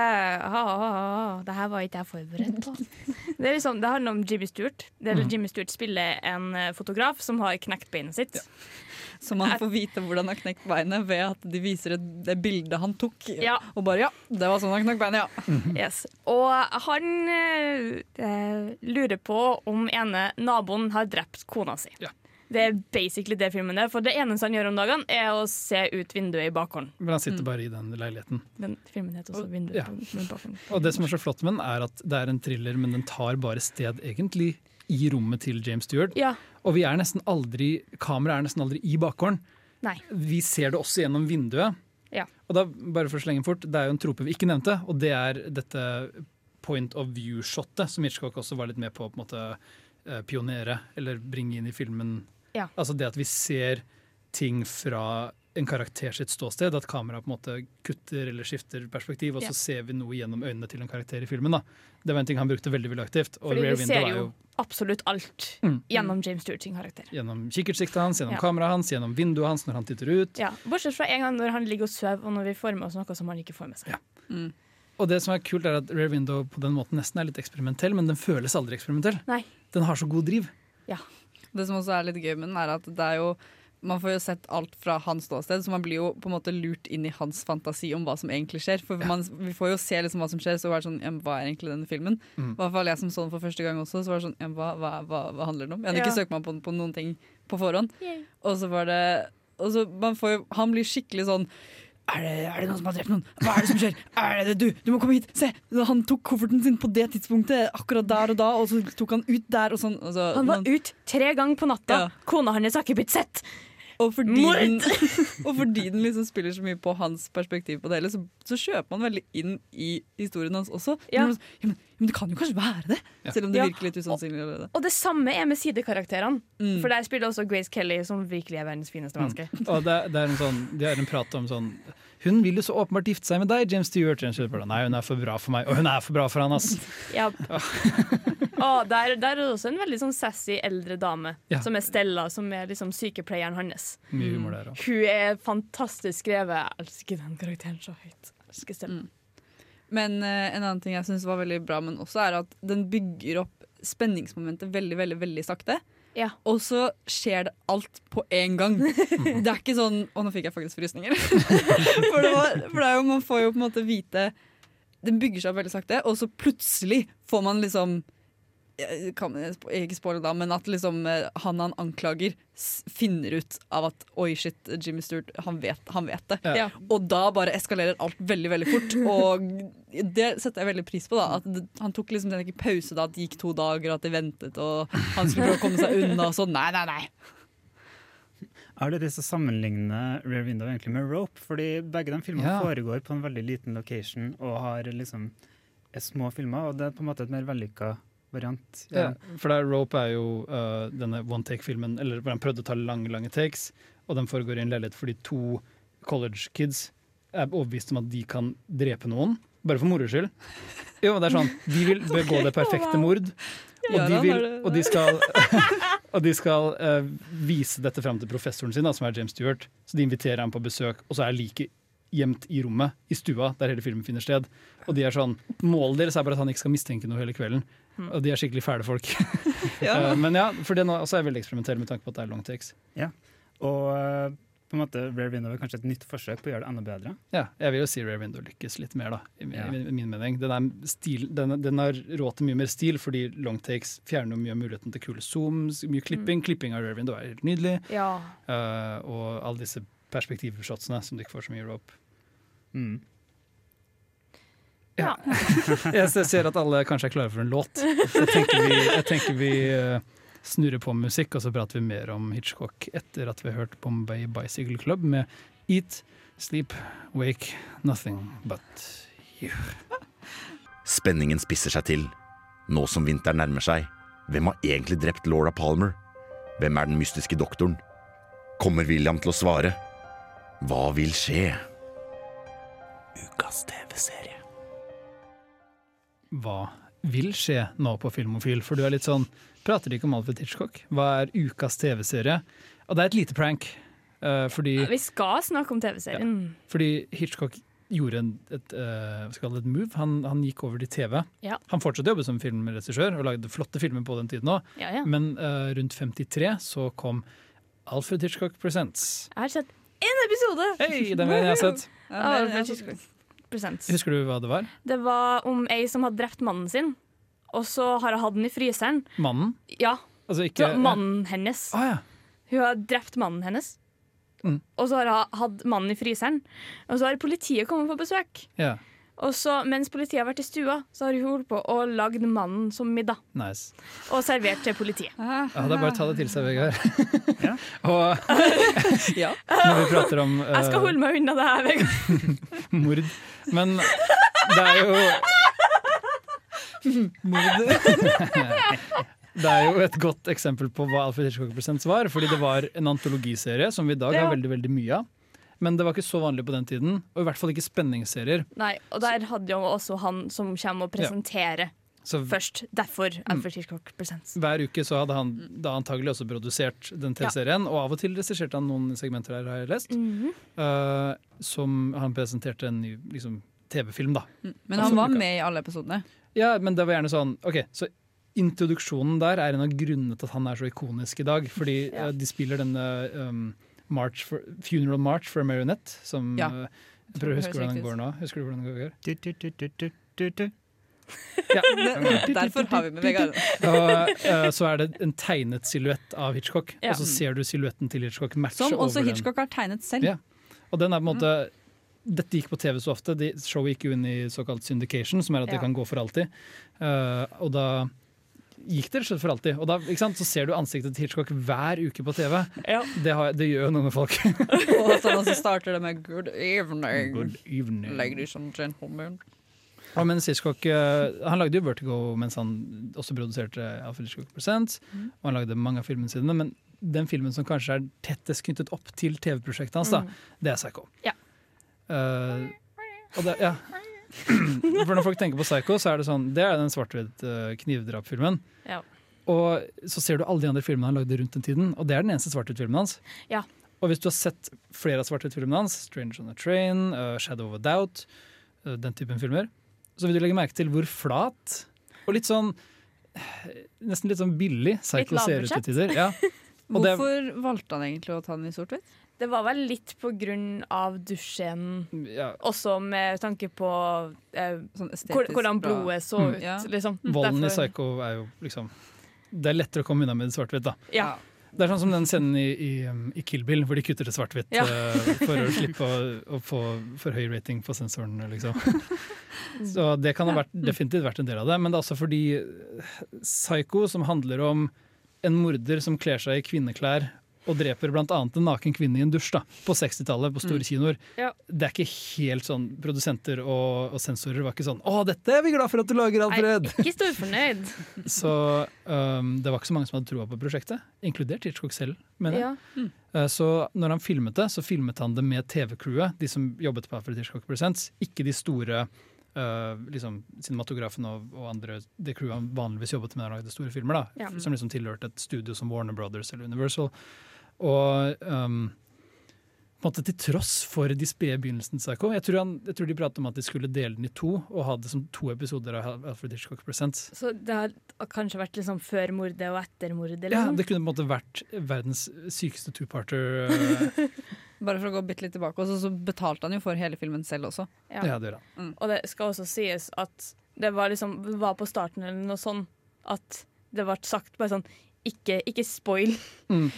oh. ha, ha. Det her var ikke jeg forberedt på. Det, er liksom, det handler om Jimmy Stewart. Det er mm. Jimmy Stewart spiller en eh, fotograf som har knekt beinet sitt. Så man får vite hvordan han har knekt beinet ved at de viser et, det bildet han tok. Ja. Og bare ja, det var sånn han knakk beinet, ja. Yes. Og han eh, lurer på om ene naboen har drept kona si. Ja. Det er basically det filmen er. For det eneste han gjør om dagene, er å se ut vinduet i bakgården. Men han sitter bare i den leiligheten. Den filmen heter også Og- 'Vinduet ja. på i bakgården'. Og det som er så flott med den, er at det er en thriller, men den tar bare sted egentlig i rommet til James Stewart. Ja. Og vi er nesten aldri, kameraet er nesten aldri i bakgården. Nei. Vi ser det også gjennom vinduet. Ja. Og da, bare for å slenge fort, Det er jo en trope vi ikke nevnte, og det er dette point of view-shotet, som Hitchcock også var litt med på å eh, pionere, eller bringe inn i filmen. Ja. Altså det at vi ser ting fra en karakter sitt ståsted. At kameraet på en måte kutter eller skifter perspektiv, og så Ja. ser vi noe gjennom øynene til en karakter i filmen. da. Det var en ting han brukte veldig veldig aktivt. Og Fordi Rare vi ser er jo jo absolutt alt Mm. gjennom James Stewart sin karakter. gjennom kikkertsiktet hans, gjennom Ja. kameraet hans, gjennom vinduet hans når han titter ut. Ja, Bortsett fra en gang når han ligger og sover, og når vi får med oss noe som han ikke får med seg. Og det som er kult, er at Rare Window på den måten nesten er litt eksperimentell, men den føles aldri eksperimentell. Nei. Den har så god driv. Det som også er litt gøy med den, er at det er jo man får jo sett alt fra hans ståsted, så man blir jo på en måte lurt inn i hans fantasi om hva som egentlig skjer. For man, Vi får jo se liksom hva som skjer, så er det sånn, ja, hva er egentlig denne filmen? Mm. I hvert fall jeg som så den for første gang også, så var det sånn, ja, hva, hva, hva, hva handler det om? Jeg hadde Ja. ikke søkt meg på, på noen ting på forhånd. Yeah. Og så var det og så man får jo, Han blir skikkelig sånn er det, er det noen som har drept noen? Hva er det som skjer? Er det du? Du må komme hit! Se! Han tok kofferten sin på det tidspunktet, akkurat der og da, og så tok han ut der og sånn. og så- Han var men... ut tre ganger på natta. Ja. Kona hans har ikke blitt sett! Og fordi, Mord! den, og fordi den liksom spiller så mye på hans perspektiv på det hele, så, så kjøper man veldig inn i historien hans også. Ja. Men, ja, men, men det kan jo kanskje være det, Ja. selv om det Ja. virker litt usannsynlig Og, Og det samme er med sidekarakterene. Mm. For der spiller også Grace Kelly, som virkelig er verdens fineste menneske. Og det, det er en sånn, de har en prat om sånn Hun vil jo så åpenbart gifte seg med deg, James Stewart. Nei, hun er for bra for meg. Og hun er for bra for han, ass. Ja. Og der, der er det også en veldig sånn sassy eldre dame, Ja. som er Stella, som er liksom sykepleieren hans. Mye humor der også. Hun er fantastisk skrevet. Jeg elsker den karakteren så høyt. Jeg elsker Stella. Mm. Men uh, en annen ting jeg syns var veldig bra, men også er at den bygger opp spenningsmomentet veldig, veldig, veldig sakte. Ja. Og så skjer det alt på en gang. Det er ikke sånn Å, nå fikk jeg faktisk frysninger. for, det var, for det er jo, man får jo på en måte vite Den bygger seg opp veldig sakte, og så plutselig får man liksom jeg kan ikke spoile da, men at liksom eh, han han anklager finner ut av at oi, shit, Jimmy Stewart, han vet, han vet det. Ja. Og da bare eskalerer alt veldig, veldig fort. Og det setter jeg veldig pris på. da At Han tok liksom den ikke pause da at det gikk to dager, og at de ventet, og han skulle prøve å komme seg unna. Og så nei, nei, nei. Har det lyst til å sammenligne Rear Window egentlig med Rope? Fordi begge de filmene Ja. foregår på en veldig liten location og har liksom er små filmer, og det er på en måte et mer vellykka variant. Ja, for der Rope er jo uh, denne one take-filmen, eller hvor han prøvde å ta lange, lange takes, og den foregår i en leilighet fordi to college kids er overbevist om at de kan drepe noen, bare for moro skyld. Jo, det er sånn, De vil begå det perfekte mord, og de, vil, og de skal, og de skal uh, vise dette frem til professoren sin, da, som er James Stewart. Så de inviterer ham på besøk, og så er liket gjemt i rommet, i stua, der hele filmen finner sted. Og de er sånn, Målet deres er bare at han ikke skal mistenke noe hele kvelden. Og de er skikkelig fæle folk. Ja. Eh, Men ja, for det nå også er veldig eksperimentell med tanke på at det er long takes. Ja, Og eh, på en måte Rare Window er kanskje et nytt forsøk på å gjøre det enda bedre. Ja, jeg vil jo si Rare Window lykkes litt mer, da, i, min, Ja. min mening. Den, er stil, den, den har råd til mye mer stil, fordi long takes fjerner mye av muligheten til kule zooms, mye klipping. Klipping av Rare Window er helt nydelig. Ja. Uh, og alle disse perspektivshotsene som du ikke får så mye råd rope. Mm. Ja. Jeg ser- at alle kanskje er klare for en låt. Jeg tenker vi, jeg tenker vi eh, snurrer på musikk, og så prater vi mer om Hitchcock etter at vi har hørt Bombay Bicycle Club med Eat, Sleep, Wake, Nothing But You. Spenningen spisser seg til. Nå som vinteren nærmer seg, hvem har egentlig drept Laura Palmer? Hvem er den mystiske doktoren? Kommer William til å svare? Hva vil skje? Ukas TV-serie. Hva vil skje nå på Filmofil? For du er litt sånn Prater ikke om Alfred Hitchcock? Hva er ukas TV-serie? Og det er et lite prank. Uh, fordi, Vi skal snakke om TV-serien. fordi Hitchcock gjorde en, et, uh, skal det, et move. Han, han gikk over til TV. Ja. Han fortsatte å jobbe som filmregissør og lagde flotte filmer på den tiden òg. Ja, ja. Men uh, rundt 53 så kom Alfred Hitchcock Presents. Jeg har sett én episode! Hei, den har jeg sett. Ja, Alfred Hitchcock. Husker du hva det var? Det var om ei som hadde drept mannen sin, og så har hun hatt den i fryseren. Mannen? Ja, Altså ikke mannen hennes. Ah, ja. Hun har drept mannen hennes. Mm. Og så har hun hatt mannen i fryseren. Og så har politiet kommet på besøk. ja. Og så, mens politiet har vært i stua, så har hun holdt på og lagd mannen som middag. Nice. Og servert til politiet. Ja, det er bare å ta det til seg, Vegard. Ja. og Ja. når vi prater om Jeg skal eh, holde meg unna det her. Vegard. mord Men det er jo Mord det er jo et godt eksempel på hva Alfred Hitchcock-prosent var. Fordi det var en antologiserie som vi i dag Ja. har veldig veldig mye av. Men det var ikke så vanlig på den tiden, og i hvert fall ikke spenningsserier. Nei, og der hadde jo også han som kommer og presenterer Så først. Derfor Alfred Hitchcock Presents. hver uke så hadde han da antagelig også produsert den TV-serien, og av og til regisserte han noen segmenter her, har jeg lest. mm -hmm. uh, som han presenterte en ny liksom, TV-film, da. Men han var med i alle episodene. Ja, men det var gjerne sånn Ok, så introduksjonen der er en av grunnene til at han er så ikonisk i dag. Fordi eh, de spiller denne um, March for, Funeral March for a Marionette, som Ja. eh, Jeg prøver å huske hvordan den går nå. Husker du hvordan den går? Du, du, du, du, du, du, du. Ja. Derfor har vi med Vegard. Og eh, så er det en tegnet silhuett av Hitchcock, Ja. og så ser du silhuetten til Hitchcock matche Som også over den. Hitchcock har tegnet selv. Ja. Og den er på en måte Dette gikk på TV så ofte. De, showet gikk jo inn i såkalt syndication, som er at det Ja. kan gå for alltid. Uh, og da gikk det rett og slett for alltid. Og da ikke sant, så ser du ansiktet til Hitchcock hver uke på TV. Det, har, det gjør jo noe med folk. Og sånn, så starter det med 'good evening'. Good evening. Ladies and gentlemen. Ja, men Hitchcock eh, Han lagde jo Vertigo mens han også produserte Alfred Hitchcock Presents. Mm. Og han lagde mange av filmene sine, men den filmen som kanskje er tettest knyttet opp til TV-prosjektet hans, da, Mm. det er Psycho. Ja. Uh, og det, ja. For når folk tenker på Psycho, så er det sånn Det er den svart-hvitt uh, knivdrapfilmen. Ja. Og så ser du alle de andre filmene han lagde rundt den tiden, og det er den eneste svart-hvitt-filmen hans. Ja. Og hvis du har sett flere av svart-hvitt-filmene hans, 'Stranger on a Train', uh, 'Shadow of a Doubt', uh, den typen filmer, så vil du legge merke til hvor flat og litt sånn Nesten litt sånn billig Psycho ser ut til tider. Ja. Hvorfor valgte han egentlig å ta den i sort-hvitt? Det var vel litt på grunn av dusjen, Ja. også med tanke på eh, Sånn hvordan bra. blodet så Mm. ut. Ja. Liksom. Volden i Psycho er jo liksom Det er lettere å komme unna med det svart-hvitt, da. Ja. Det er sånn som den scenen i, i, um, i Kill Bill, hvor de kutter til svart-hvitt Ja. uh, for å slippe å, å få for høy rating på sensoren, liksom. Så det kan ha vært, definitivt vært en del av det, men det er også fordi eh, Psycho, som handler om en morder som kler seg i kvinneklær og dreper bl.a. en naken kvinne i en dusj da, på 60-tallet på store Mm. kinoer. Ja. Det er ikke helt sånn Produsenter og, og sensorer var ikke sånn 'Å, dette er vi glad for at du lager, Alfred!' Nei, ikke storfornøyd. Så um, det var ikke så mange som hadde troa på prosjektet, inkludert Hitchcock selv. mener jeg. Ja. Uh, så når han filmet det, så filmet han det med TV-crewet, de som jobbet på Alfred Hitchcock Presents, ikke de store uh, liksom, cinematografen og, og andre det crewet han vanligvis jobbet med når han lagde store filmer, da, Ja. som liksom tilhørte et studio som Warner Brothers eller Universal. Og um, på en måte til tross for de spede begynnelsene til Psycho. Jeg tror, han, jeg tror de pratet om at de skulle dele den i to, og ha det som to episoder av Alfred Hitchcock Presents. Så det har kanskje vært liksom før mordet og etter mordet? Ja, Liksom. det kunne på en måte vært verdens sykeste two-parter. eh, Bare for å gå bitte litt tilbake, også, så, så betalte han jo for hele filmen selv også. Ja. Ja, det gjør han. Og det skal også sies at det var, liksom, var på starten eller noe sånn at det ble sagt bare sånn ikke, ikke spoil.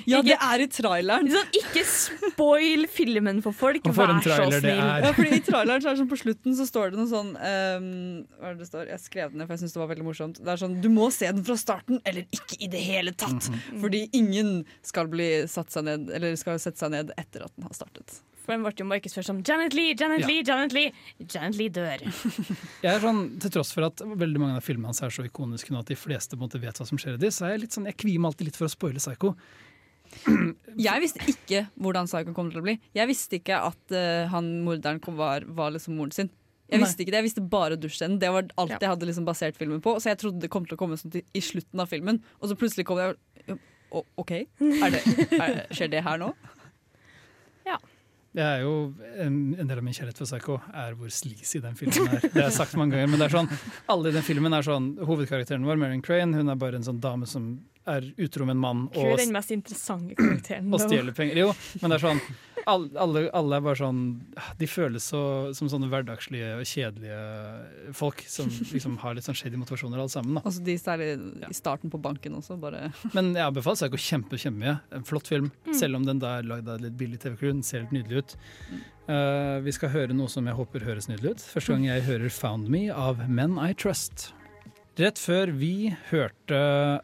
Ja, Ikke- det er i traileren! Sånn, ikke spoil filmen for folk, for en vær så snill. er. Ja, fordi I traileren så er det sånn på slutten så står det noe sånn um, Hva er det det står? Jeg skrev den ned, for jeg syns det var veldig morsomt. Det er sånn, Du må se den fra starten, eller ikke i det hele tatt! Mhm. Fordi ingen skal bli satt seg ned Eller skal sette seg ned etter at den har startet. For den ble jo markedsført som Janet Lee, Janet Ja. Lee, Janet Lee. Janet Lee dør. Jeg er sånn, Til tross for at veldig mange av filmene hans er så ikoniske nå at de fleste på en måte vet hva som skjer i de, så er jeg litt sånn, jeg kvier meg alltid litt for å spoile Psycho. Jeg visste ikke hvordan Psycho kom til å bli. Jeg visste ikke at uh, han morderen kom, var, var liksom moren sin. Jeg Nei. visste ikke det, jeg visste bare dusjscenen. Det var alt Ja. jeg hadde liksom basert filmen på. Så jeg trodde det kom til å komme sånn til, i slutten av filmen, og så plutselig kom det og, OK, er det, er, skjer det her nå? Det er jo en, en del av min kjærlighet for Psycho er hvor sleazy den filmen er. Det jeg sagt mange ganger, men det er sånn, alle i den filmen er sånn Hovedkarakteren vår, Marion Crane, hun er bare en sånn dame som er utro med en mann Hun er og, den mest interessante karakteren. og stjeler penger. Jo, men det er sånn alle, alle, er bare sånn De føles så, som sånne hverdagslige og kjedelige folk som liksom har litt sånn shady motivasjoner alle sammen. da. Altså de særlig i starten på banken også, bare Men jeg anbefaler Psycho kjempe, kjempemye. En flott film, Mm. selv om den der er lagd av litt billig TV-crew. Den ser helt nydelig ut. Uh, vi skal høre noe som jeg håper høres nydelig ut. Første gang jeg hører 'Found Me' av Men I Trust. Rett før vi hørte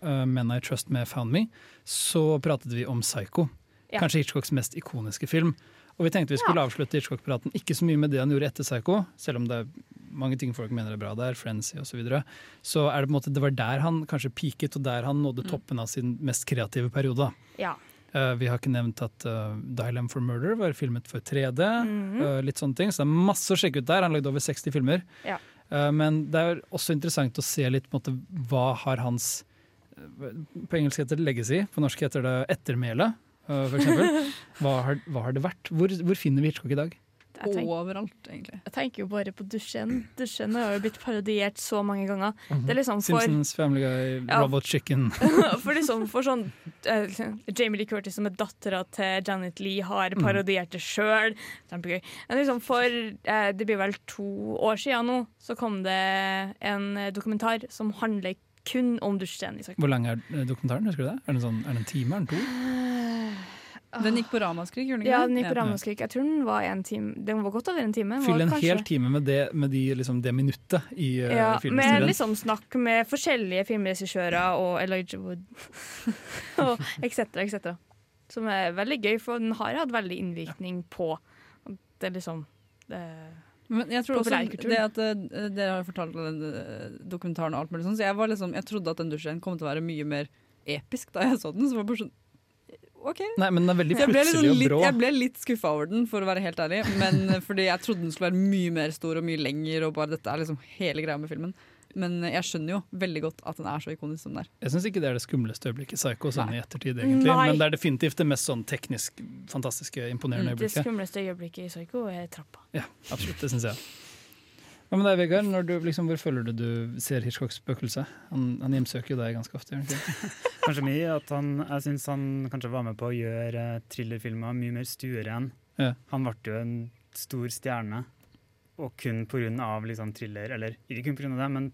uh, Men I Trust med 'Found Me', så pratet vi om Psycho. Ja. Kanskje Hitchcocks mest ikoniske film. Og vi tenkte vi skulle avslutte Hitchcock-praten ikke så mye med det han gjorde etter Psycho, selv om det er mange ting folk mener er bra der, Frenzy osv., så, videre, så er det på en måte det var der han kanskje peaket, og der han nådde toppen av sin mest kreative periode. Ja. Uh, vi har ikke nevnt at uh, Dialem for Murder var filmet for 3D. Mm -hmm. uh, litt sånne ting, Så det er masse å sjekke ut der. Han lagde over 60 filmer. Ja. Eh, men det er også interessant å se litt på en måte, hva har hans eh, På engelsk heter det legacy, på norsk heter det ettermæle, eh, for eksempel. Hva har, hva har det vært? Hvor, hvor finner vi Hitchcock i dag? Jeg tenker, Overalt, egentlig. jeg tenker jo bare på dusjen. Dusjen har jo blitt parodiert så mange ganger. Det er liksom for Simpsons, Family Guy, Ja. Robot Chicken. For liksom for sånn uh, Jamie Lee Curtis som er dattera til Janet Lee har Mm. parodiert det sjøl. Kjempegøy. Men liksom for uh, det blir vel to år siden nå, så kom det en eh, dokumentar som handler kun om dusjen. Hvor lang er dokumentaren? Husker du det? Er det, en sånn, er det en time? Er en to? Den gikk på Ramaskrik, gjorde den ikke Ja, den gikk på. Ramaskrik. Jeg tror den var en time Den var godt over en time. Fyll en kanskje- hel time med det, med de, liksom, det minuttet i uh, Ja, med filmhistorien. liksom snakk med forskjellige filmregissører og Elijah Wood og etc. etc. Som er veldig gøy, for den har hatt veldig innvirkning på det liksom det, Men jeg tror også det at uh, Dere har fortalt den eh, dokumentaren og alt mulig sånn, så jeg, var liksom, jeg trodde at den dusjen kom til å være mye mer episk da jeg så den. Så var bare sånn OK. Nei, men den er veldig plutselig liksom og litt, brå. jeg ble litt skuffa over den, for å være helt ærlig. Men fordi jeg trodde den skulle være mye mer stor og mye lenger, og bare dette er liksom hele greia med filmen. Men jeg skjønner jo veldig godt at den er så ikonisk som den er. Jeg syns ikke det er det skumleste øyeblikket i Psycho, sånn Nei. i ettertid, egentlig. Nei. Men det er definitivt det mest sånn teknisk fantastiske, imponerende øyeblikket. det skumleste øyeblikket i Psycho er trappa. Ja, absolutt. Det syns jeg. Hva med deg, Vegard? Når du, liksom, hvor føler du du ser Hitchcocks spøkelse? Han, han hjemsøker jo deg ganske ofte. ikke? Kanskje mye at han, jeg syns han kanskje var med på å gjøre thrillerfilmer mye mer stueren. Ja. Han ble jo en stor stjerne, og kun pga. Liksom, thriller, eller ikke kun pga. det, men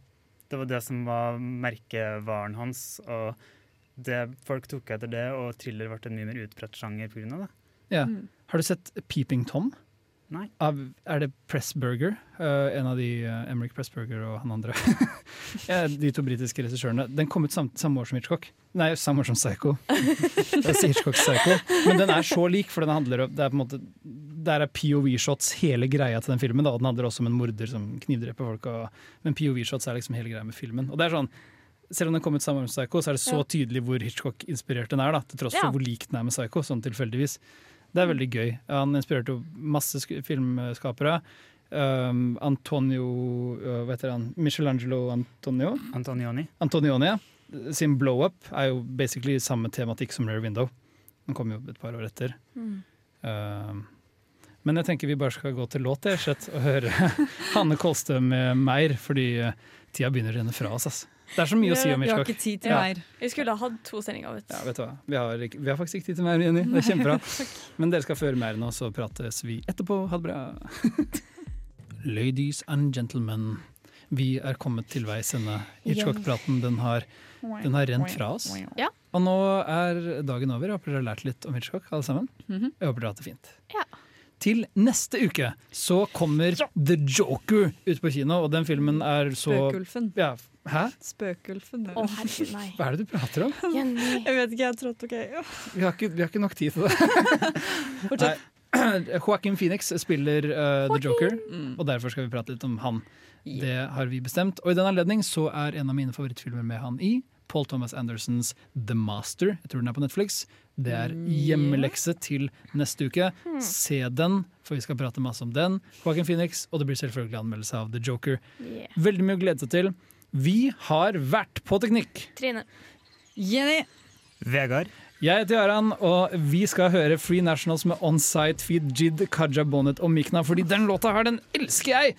det var det som var merkevaren hans. og det, Folk tok etter det, og thriller ble en mye mer utbredt sjanger pga. det. Ja. Har du sett Peeping Tom? Nei. Av, er det Pressburger? Uh, en av de uh, Emerick Pressburger og han andre. de to britiske regissørene. Den kom ut sam samme år som Hitchcock. Nei, samme år som Psycho. Jeg sier Hitchcock Psycho. Men den er så lik, for den handler om det er på en måte Der er POV-shots hele greia til den filmen. Da, den handler også om en morder som knivdreper folk. Og, men POV-shots er liksom hele greia med filmen. Og det er sånn selv om den kom ut samme år som Psycho, så er det så tydelig hvor Hitchcock-inspirert den er. da, Til tross Ja. for hvor lik den er med Psycho, sånn tilfeldigvis. Det er veldig gøy. Han inspirerte jo masse sk- filmskapere. Um, Antonio uh, Hva heter han? Michelangelo Antonio? Antonioni. Antonioni, ja. Sin Blow Up er jo basically samme tematikk som Rare Window. Den kom jo et par år etter. Mm. Um, men jeg tenker vi bare skal gå til låt og høre Hanne Kolstø med Meir, fordi uh, tida begynner å renne fra oss. ass. Det er så mye å si om Vi har Hitchcock. ikke tid til Ja. mer. Vi skulle ha hatt to sendinger, vet du. Ja, vet du hva? Vi har, vi har faktisk ikke tid til mer, Jenny. Det er kjempebra. Men dere skal få høre mer nå, så prates vi etterpå. Ha det bra. Ladies and gentlemen, vi er kommet til veis ende. Hitchcock-praten den har, den har rent fra oss. Ja. Og nå er dagen over. Jeg håper dere har lært litt om Hitchcock, alle sammen. Mhm. Jeg håper dere har hatt det fint. Ja. Til neste uke så kommer The Joker ut på kino, og den filmen er så Spøkulfen. Ja, hæ? Spøkulfen. Å, herregud, nei. Hva er det du prater om? Jenny. Jeg vet ikke, jeg trodde OK. Ja. Vi har ikke, vi har ikke nok tid til det. Fortsett. Joaquin Phoenix spiller uh, The Joker, Mm. og derfor skal vi prate litt om han. Det har vi bestemt. Og i den anledning så er en av mine favorittfilmer med han i Paul Thomas Andersons The Master. Jeg tror den er på Netflix. Det er hjemmelekse til neste uke. Se den, for vi skal prate masse om den. Joaquin Phoenix, og det blir selvfølgelig anmeldelse av The Joker. Veldig mye å glede seg til. Vi har vært på Teknikk. Trine. Jenny. Vegard. Jeg heter Jaran, og vi skal høre Free Nationals med On Site Feed Jid, Kaja Bonnet og Mikna, fordi den låta her, den elsker jeg!